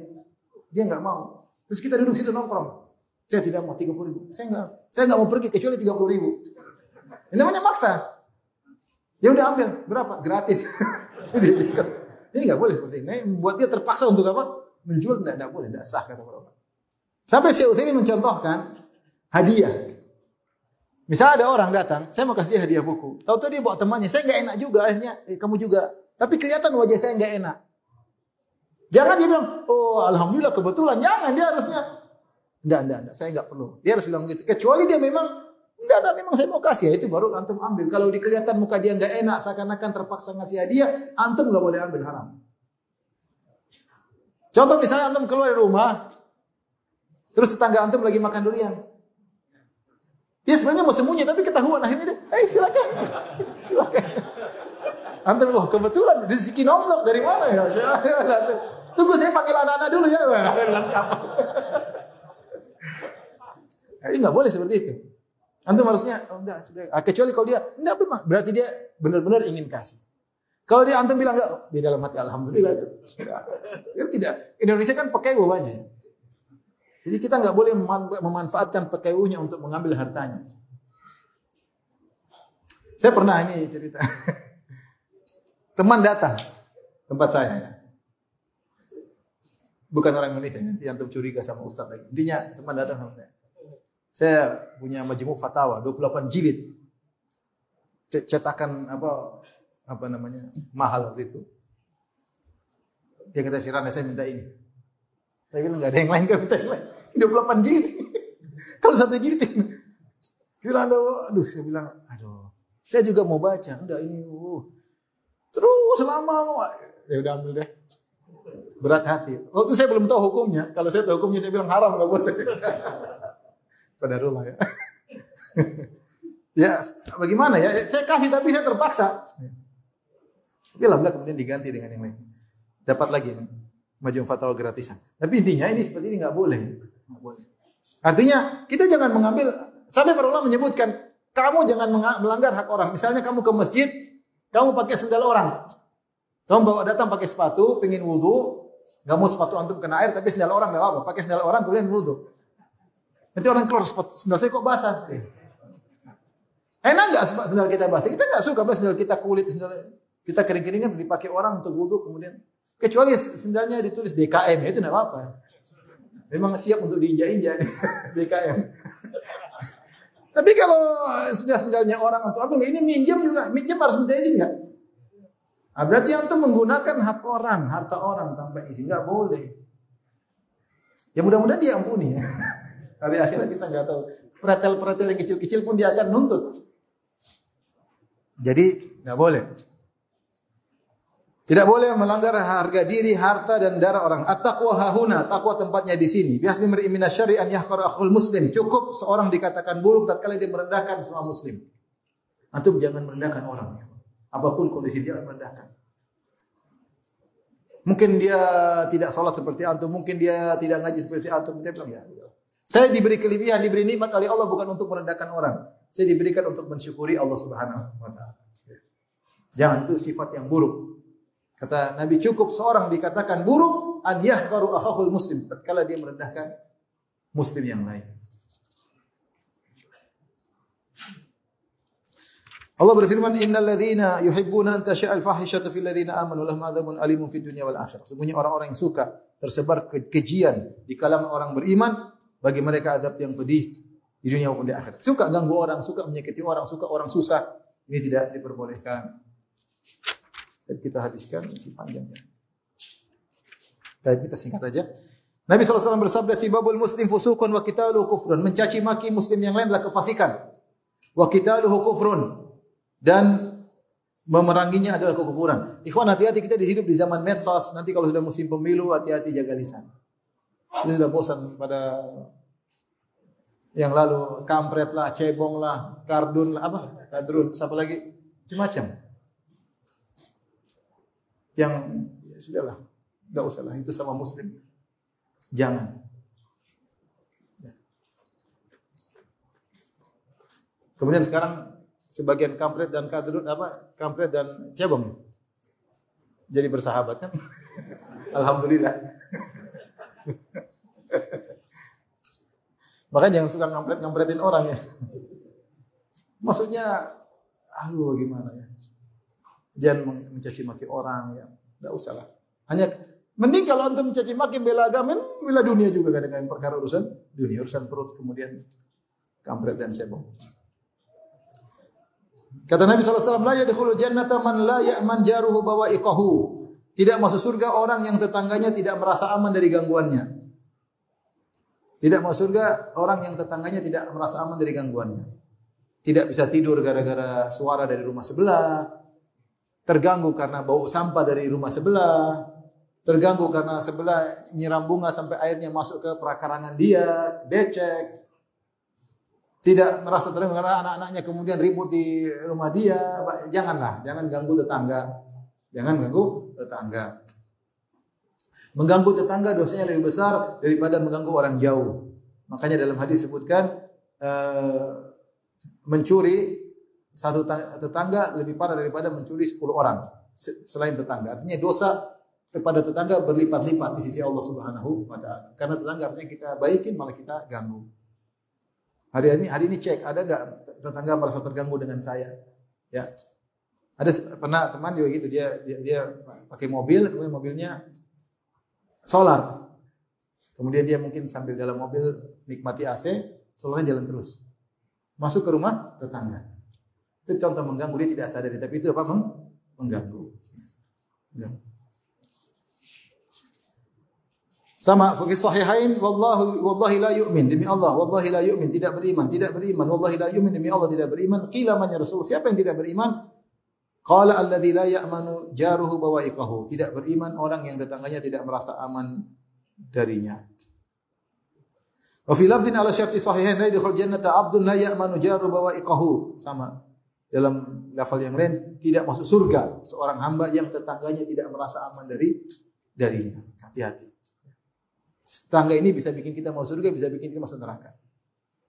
Dia enggak mau. Terus kita duduk situ nongkrong. Saya tidak mau 30 ribu. Saya enggak, saya enggak mau pergi kecuali 30 ribu. Ini namanya maksa. Ya udah ambil, berapa? Gratis. Jadi. Ini enggak boleh seperti ini. Membuat dia terpaksa untuk apa? Menjual enggak, enggak boleh, enggak sah kata para Sampai Syekh Utsaimin mencontohkan hadiah. Misalnya ada orang datang, saya mau kasih dia hadiah buku. Tahu-tahu dia bawa temannya, saya nggak enak juga akhirnya, eh, kamu juga. Tapi kelihatan wajah saya nggak enak. Jangan dia bilang, oh alhamdulillah kebetulan. Jangan dia harusnya, enggak, enggak, enggak, saya nggak perlu. Dia harus bilang gitu. Kecuali dia memang, enggak ada, memang saya mau kasih. Ya, itu baru antum ambil. Kalau dikelihatan muka dia nggak enak, seakan-akan terpaksa ngasih hadiah, antum nggak boleh ambil haram. Contoh misalnya antum keluar dari rumah, terus tetangga antum lagi makan durian. Dia sebenarnya mau sembunyi tapi ketahuan akhirnya dia, "Eh, silakan." silakan. Antum loh, kebetulan rezeki nomplok dari mana ya? Tunggu saya panggil anak-anak dulu ya. Lengkap. Ini nggak boleh seperti itu. Antum harusnya oh, enggak sudah. Ah, kecuali kalau dia enggak memang berarti dia benar-benar ingin kasih. Kalau dia antum bilang enggak, di dalam hati alhamdulillah. Ya, tidak. Indonesia kan pakai banyak. Jadi kita nggak boleh memanfaatkan pekeunya untuk mengambil hartanya. Saya pernah ini cerita. Teman datang tempat saya. Ya. Bukan orang Indonesia, yang curiga sama Ustadz lagi. Intinya teman datang sama saya. Saya punya majemuk fatwa 28 jilid. Cetakan apa apa namanya? mahal waktu itu. Dia kata Firanda saya minta ini. Saya bilang nggak ada yang lain kan minta yang lain. 28 jilid. Kalau satu jilid Firanda, aduh saya bilang, aduh. Saya juga mau baca. Enggak ini. Uh. Terus lama. Ya udah ambil deh. Berat hati. Waktu saya belum tahu hukumnya. Kalau saya tahu hukumnya saya bilang haram nggak boleh. Pada rumah ya. ya bagaimana ya? Saya kasih tapi saya terpaksa. Tapi alhamdulillah kemudian diganti dengan yang lain. Dapat lagi majum fatwa gratisan. Tapi intinya ini seperti ini nggak boleh. Artinya kita jangan mengambil sampai para ulama menyebutkan kamu jangan melanggar hak orang. Misalnya kamu ke masjid, kamu pakai sendal orang. Kamu bawa datang pakai sepatu, pengen wudhu, nggak mau sepatu antum kena air, tapi sendal orang nggak apa-apa. Pakai sendal orang kemudian wudhu. Nanti orang keluar sendal saya kok basah. Enak nggak sendal kita basah? Kita nggak suka sendal kita kulit, sendal kita kering-keringan dipakai orang untuk wudhu kemudian. Kecuali sendalnya ditulis DKM, ya itu nggak apa-apa. Memang siap untuk diinjak-injak BKM. Tapi kalau sudah sendalnya orang atau apa ini minjem juga, minjem harus minta izin nggak? Nah, berarti yang itu menggunakan hak orang, harta orang tanpa izin nggak boleh. Ya mudah-mudahan dia ampuni ya. Hari akhirnya kita nggak tahu. Pretel-pretel yang kecil-kecil pun dia akan nuntut. Jadi nggak boleh. Tidak boleh melanggar harga diri, harta dan darah orang. At-taqwa hahuna, takwa tempatnya di sini. Biasa mimri minasyari an akhul muslim. Cukup seorang dikatakan buruk tatkala dia merendahkan semua muslim. Antum jangan merendahkan orang. Apa pun kondisi dia merendahkan. Mungkin dia tidak sholat seperti antum, mungkin dia tidak ngaji seperti antum. Dia bilang ya. Saya diberi kelebihan, diberi nikmat oleh Allah bukan untuk merendahkan orang. Saya diberikan untuk mensyukuri Allah Subhanahu wa taala. Jangan itu sifat yang buruk. Kata Nabi cukup seorang dikatakan buruk an yahqaru akhahul muslim tatkala dia merendahkan muslim yang lain. Allah berfirman innal ladzina yuhibbuna an tasha'al fahishatu fil ladzina amanu lahum adzabun alimun fid dunya wal akhirah. Orang-orang yang suka tersebar kekejian di kalangan orang beriman bagi mereka adab yang pedih di dunia maupun di akhirat. Suka ganggu orang, suka menyakiti orang, suka orang susah, ini tidak diperbolehkan. Dan kita habiskan masih panjang ya. Kita singkat aja. Nabi SAW bersabda, Sibabul muslim fusukun wa kitaluhu kufrun. Mencaci maki muslim yang lain adalah kefasikan. Wa kitaluhu kufrun. Dan memeranginya adalah kekufuran. Ikhwan hati-hati kita hidup di zaman medsos. Nanti kalau sudah musim pemilu, hati-hati jaga lisan. Kita sudah bosan pada yang lalu kampret lah, cebong lah, kardun lah, apa? Kadrun, siapa lagi? Macam-macam. Yang ya sudahlah, enggak usah lah itu sama muslim. Jangan. Ya. Kemudian sekarang sebagian kampret dan kadrut apa? Kampret dan cebong jadi bersahabat kan? Alhamdulillah. Makanya jangan suka ngampret-ngampretin orang ya. Maksudnya, aduh gimana ya. Jangan mencaci maki orang ya. Tidak usah lah. Hanya mending kalau antum mencaci maki bela agama, bela dunia juga kan dengan perkara urusan dunia, urusan perut kemudian kampret dan cebong. Kata Nabi SAW, La yadkhulul jannata man la ya'man jaruhu bawa ikahu. Tidak masuk surga orang yang tetangganya tidak merasa aman dari gangguannya. Tidak masuk surga orang yang tetangganya tidak merasa aman dari gangguannya. Tidak bisa tidur gara-gara suara dari rumah sebelah. Terganggu karena bau sampah dari rumah sebelah. Terganggu karena sebelah nyiram bunga sampai airnya masuk ke perakarangan dia. Becek. Tidak merasa terganggu karena anak-anaknya kemudian ribut di rumah dia. Janganlah, jangan ganggu tetangga. Jangan ganggu tetangga. Mengganggu tetangga dosanya lebih besar daripada mengganggu orang jauh. Makanya dalam hadis disebutkan uh, mencuri satu tetangga lebih parah daripada mencuri 10 orang selain tetangga. Artinya dosa kepada tetangga berlipat-lipat di sisi Allah Subhanahu wa taala. Karena tetangga artinya kita baikin malah kita ganggu. Hari ini hari ini cek ada enggak tetangga merasa terganggu dengan saya? Ya. Ada pernah teman juga gitu dia dia, dia pakai mobil kemudian mobilnya solar. Kemudian dia mungkin sambil dalam mobil nikmati AC, solarnya jalan terus. Masuk ke rumah tetangga. Itu contoh mengganggu dia tidak sadar, tapi itu apa mengganggu. mengganggu. Sama fi sahihain wallahu wallahi la yu'min demi Allah wallahi la yu'min tidak beriman tidak beriman wallahi la yu'min demi Allah tidak beriman qila man ya Rasul siapa yang tidak beriman Qala alladzi la ya'manu jaruhu bawaikahu. Tidak beriman orang yang tetangganya tidak merasa aman darinya. Wa fi lafdhin ala syarti sahihain la yadkhul jannata 'abdun la ya'manu jaru bawaikahu. Sama. Dalam lafal yang lain tidak masuk surga seorang hamba yang tetangganya tidak merasa aman dari darinya. Hati-hati. Tetangga ini bisa bikin kita masuk surga, bisa bikin kita masuk neraka.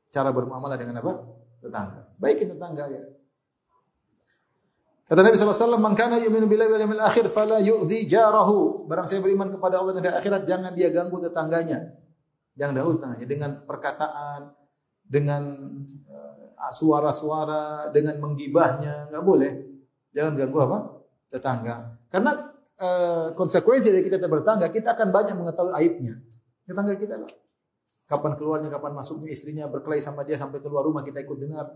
Cara bermuamalah dengan apa? Tetangga. Baikin tetangga ya. Kata Nabi SAW, Man kana yu'minu billahi wal yawmil akhir fala yu'zi jarahu. Barang saya beriman kepada Allah dan akhirat, jangan dia ganggu tetangganya. Jangan ganggu tetangganya dengan perkataan, dengan uh, suara-suara, dengan menggibahnya, enggak boleh. Jangan ganggu apa? Tetangga. Karena uh, konsekuensi dari kita bertangga, kita akan banyak mengetahui aibnya. Tetangga kita loh. Kapan keluarnya, kapan masuknya istrinya, berkelahi sama dia sampai keluar rumah kita ikut dengar.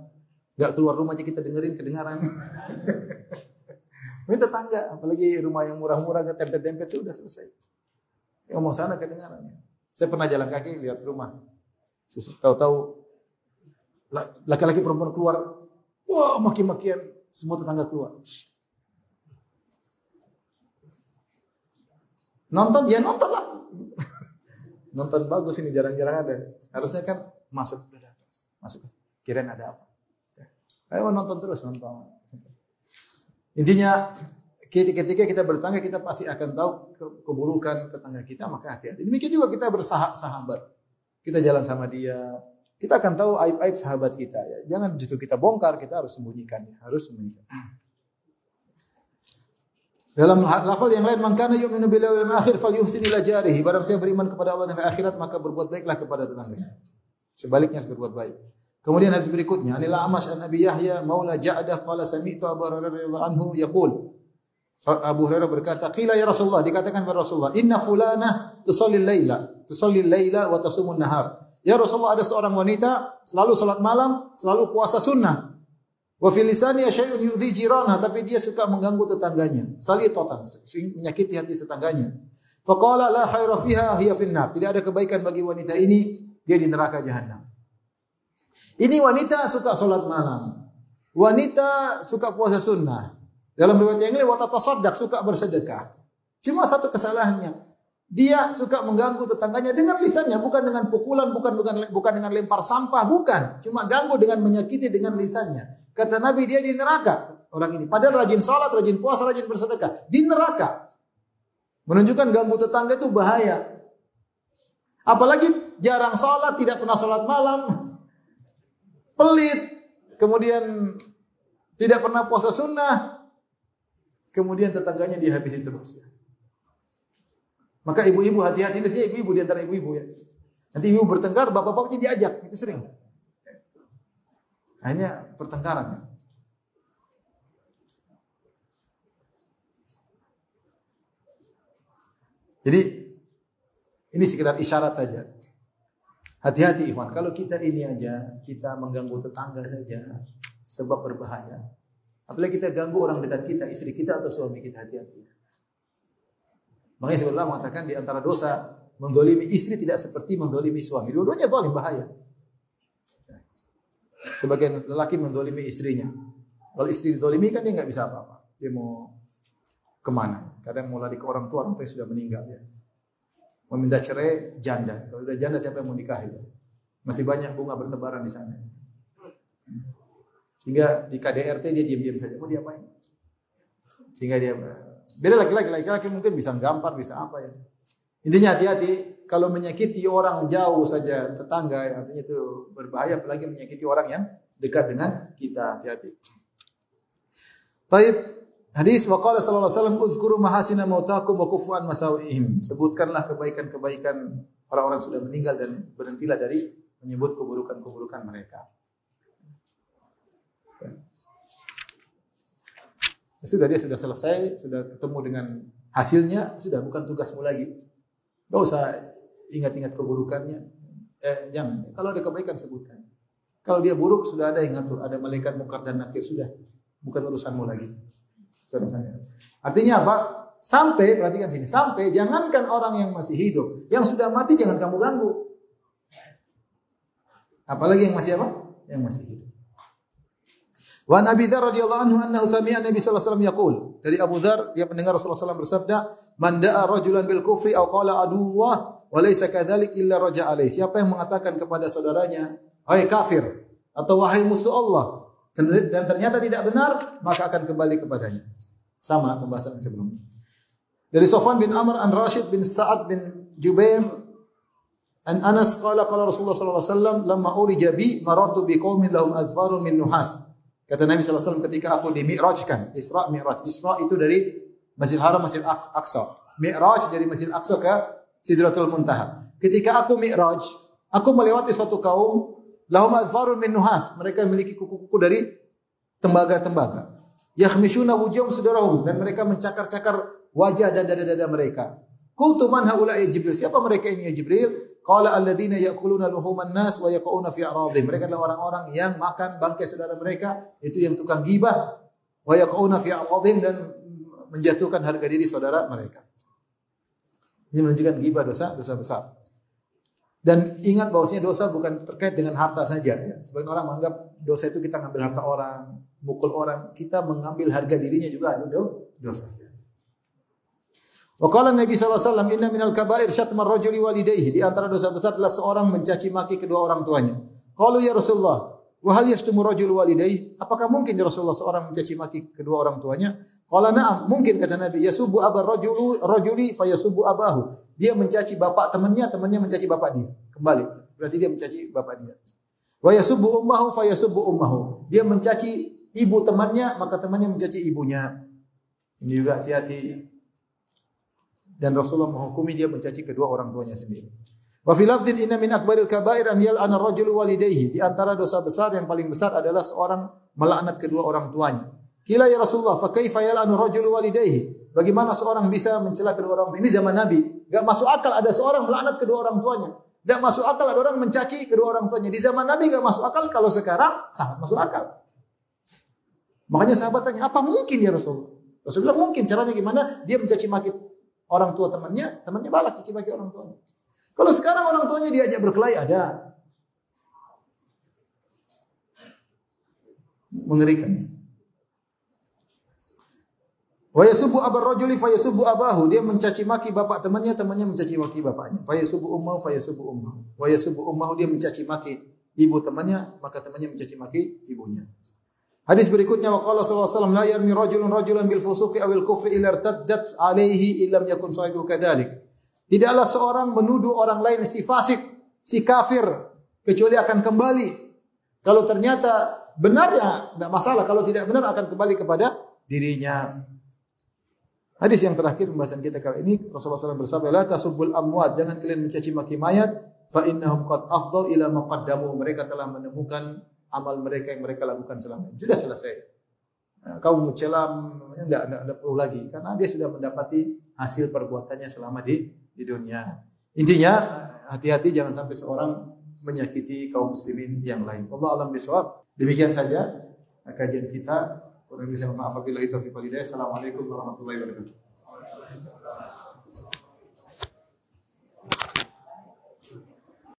Gak keluar rumah aja kita dengerin kedengaran. Ini tetangga, apalagi rumah yang murah-murah, tempet-tempet sudah selesai. Ngomong sana kedengarannya. Saya pernah jalan kaki lihat rumah. Tahu-tahu laki-laki perempuan keluar, wah maki-makian, semua tetangga keluar. Nonton dia nonton lah. nonton bagus ini jarang-jarang ada. Harusnya kan masuk, masuk. Kirain ada apa? Ayo nonton terus nonton. Intinya ketika kita bertangga kita pasti akan tahu keburukan tetangga kita maka hati-hati. Demikian juga kita bersahabat. Kita jalan sama dia. Kita akan tahu aib-aib sahabat kita ya. Jangan justru kita bongkar, kita harus sembunyikan ya. Harus sembunyikan. Dalam lafal yang lain, "Mangkana yu'minu billahi wal akhir falyuhsin ila jarihi." Barang saya beriman kepada Allah dan akhirat, maka berbuat baiklah kepada tetangganya. Sebaliknya berbuat baik. Kemudian hadis berikutnya, Anil A'mash an Nabi Yahya Maula Ja'dah qala sami'tu Abu Hurairah radhiyallahu anhu yaqul Abu Hurairah berkata, "Qila ya Rasulullah," dikatakan kepada Rasulullah, "Inna fulana tusalli laila, tusalli laila wa tasumun nahar." Ya Rasulullah, ada seorang wanita selalu salat malam, selalu puasa sunnah. Wa fil lisani syai'un yu'dhi jirana, tapi dia suka mengganggu tetangganya. Salitatan, menyakiti hati tetangganya. Faqala la khaira fiha hiya finnar. Tidak ada kebaikan bagi wanita ini, dia di neraka jahanam. Ini wanita suka sholat malam. Wanita suka puasa sunnah. Dalam riwayat yang lain, wata tasaddaq, suka bersedekah. Cuma satu kesalahannya. Dia suka mengganggu tetangganya dengan lisannya, bukan dengan pukulan, bukan bukan bukan dengan lempar sampah, bukan. Cuma ganggu dengan menyakiti dengan lisannya. Kata Nabi dia di neraka orang ini. Padahal rajin sholat, rajin puasa, rajin bersedekah. Di neraka. Menunjukkan ganggu tetangga itu bahaya. Apalagi jarang sholat, tidak pernah sholat malam, pelit, kemudian tidak pernah puasa sunnah, kemudian tetangganya dihabisi terus. Maka ibu-ibu hati-hati, sih ibu-ibu di antara ibu-ibu ya. Nanti ibu bertengkar, bapak-bapak jadi diajak, itu sering. Akhirnya pertengkaran. Jadi ini sekedar isyarat saja. Hati-hati Ikhwan, kalau kita ini aja, kita mengganggu tetangga saja, sebab berbahaya. Apalagi kita ganggu orang dekat kita, istri kita atau suami kita, hati-hati. Makanya sebelah mengatakan di antara dosa mendolimi istri tidak seperti mendolimi suami. Dua-duanya zalim bahaya. Sebagian lelaki mendolimi istrinya. Kalau istri didolimi kan dia nggak bisa apa-apa. Dia mau ke mana? Kadang mau lari ke orang tua, orang tua sudah meninggal ya meminta cerai janda. Kalau sudah janda siapa yang mau nikahi? Masih banyak bunga bertebaran di sana. Sehingga di KDRT dia diam-diam saja. Mau diapain? Sehingga dia beda laki-laki, laki-laki mungkin bisa gampar, bisa apa ya. Intinya hati-hati kalau menyakiti orang jauh saja tetangga artinya itu berbahaya apalagi menyakiti orang yang dekat dengan kita hati-hati. Baik, Hadis wa qala sallallahu alaihi wasallam uzkuru mahasina mautakum wa kufu an masawihim. Sebutkanlah kebaikan-kebaikan orang-orang sudah meninggal dan berhentilah dari menyebut keburukan-keburukan mereka. Ya. Sudah dia sudah selesai, sudah ketemu dengan hasilnya, sudah bukan tugasmu lagi. Gak usah ingat-ingat keburukannya. Eh, jangan. Kalau ada kebaikan sebutkan. Kalau dia buruk sudah ada yang ngatur, ada malaikat mungkar dan nakir sudah, bukan urusanmu lagi. Artinya apa? Sampai, perhatikan sini, sampai jangankan orang yang masih hidup, yang sudah mati jangan kamu ganggu. Apalagi yang masih apa? Yang masih hidup. Wa Nabi Dzar radhiyallahu anhu annahu sami'a Nabi sallallahu alaihi wasallam yaqul. Dari Abu Dzar dia mendengar Rasulullah SAW bersabda, "Man da'a rajulan bil kufri aw qala aduwah wa laysa kadzalik illa raja alaihi." Siapa yang mengatakan kepada saudaranya, "Hai kafir" atau "Wahai musuh Allah" dan ternyata tidak benar, maka akan kembali kepadanya. Sama pembahasan yang sebelumnya. Dari Sofwan bin Amr an Rashid bin Sa'ad bin Jubair an Anas qala qala Rasulullah sallallahu alaihi wasallam lamma urija bi marartu bi qaumin lahum adfarun min nuhas. Kata Nabi sallallahu alaihi wasallam ketika aku di Mi'rajkan, Isra Mi'raj. Isra itu dari Masjidil Haram Masjid Aqsa. Mi'raj dari Masjid Aqsa ke Sidratul Muntaha. Ketika aku Mi'raj, aku melewati suatu kaum lahum adfarun min nuhas. Mereka memiliki kuku-kuku dari tembaga-tembaga yakhmishuna wujuhum sudarahum dan mereka mencakar-cakar wajah dan dada-dada mereka. Qultu man haula ya Jibril? Siapa mereka ini ya Jibril? Qala alladziina ya'kuluna luhuman nas wa yaqauna fi a'radhim. Mereka adalah orang-orang yang makan bangkai saudara mereka, itu yang tukang gibah, wa yaqauna fi a'radhim dan menjatuhkan harga diri saudara mereka. Ini menunjukkan gibah dosa, dosa besar. Dan ingat bahwasanya dosa bukan terkait dengan harta saja. Ya. Sebagian orang menganggap dosa itu kita ngambil harta orang, mukul orang, kita mengambil harga dirinya juga ada dosa. Wa qala Nabi sallallahu alaihi wasallam inna minal kabair syatmar rajuli walidayhi. Di antara dosa besar adalah seorang mencaci maki kedua orang tuanya. Qalu ya Rasulullah, wa hal yastumu rajulu walidayhi? Apakah mungkin ya Rasulullah seorang mencaci maki kedua orang tuanya? Qala na'am, mungkin kata Nabi, yasubu abar rajulu rajuli fayasubu abahu. Dia mencaci bapak temannya, temannya mencaci bapak dia. Kembali. Berarti dia mencaci bapak dia. Wa yasubbu ummahu fa yasubbu ummahu. Dia mencaci ibu temannya, maka temannya mencaci ibunya. Ini juga hati-hati. Dan Rasulullah menghukumi dia mencaci kedua orang tuanya sendiri. Wa fi lafdhin inna min akbaril kaba'ir an yal'ana rajulu walidayhi. Di antara dosa besar yang paling besar adalah seorang melaknat kedua orang tuanya. Kila ya Rasulullah, fa kaifa yal'anu rajulu walidayhi? Bagaimana seorang bisa mencela kedua orang tua? Ini zaman Nabi. Gak masuk akal ada seorang melaknat kedua orang tuanya. Gak masuk akal ada orang mencaci kedua orang tuanya. Di zaman Nabi gak masuk akal. Kalau sekarang sangat masuk akal. Makanya sahabat tanya, apa mungkin ya Rasulullah? Rasulullah mungkin. Caranya gimana? Dia mencaci maki orang tua temannya, temannya balas caci maki orang tuanya. Kalau sekarang orang tuanya diajak berkelahi ada. Mengerikan. Wa yasubu abar rajuli fa yasubu abahu. Dia mencaci maki bapak temannya, temannya mencaci maki bapaknya. Fa yasubu ummahu fa yasubu ummahu. Wa yasubu ummahu dia mencaci maki ibu temannya, maka temannya mencaci maki ibunya. Hadis berikutnya waqala sallallahu alaihi wasallam la yarmi rajulun rajulan bil fusuqi awil kufri illa irtaddat alaihi illam yakun sahibu kadzalik. Tidaklah seorang menuduh orang lain si fasik, si kafir kecuali akan kembali. Kalau ternyata benar ya tidak masalah, kalau tidak benar akan kembali kepada dirinya. Hadis yang terakhir pembahasan kita kali ini Rasulullah SAW bersabda la tasubbul amwat jangan kalian mencaci maki mayat fa innahum qad afdau ila maqaddamu mereka telah menemukan amal mereka yang mereka lakukan selama ini. Sudah selesai. Nah, kaum mucelam tidak, tidak, perlu lagi karena dia sudah mendapati hasil perbuatannya selama di di dunia. Intinya hati-hati jangan sampai seorang menyakiti kaum muslimin yang lain. Allah alam bisawab. Demikian saja kajian kita. Kurang bisa maaf apabila itu Assalamualaikum warahmatullahi wabarakatuh.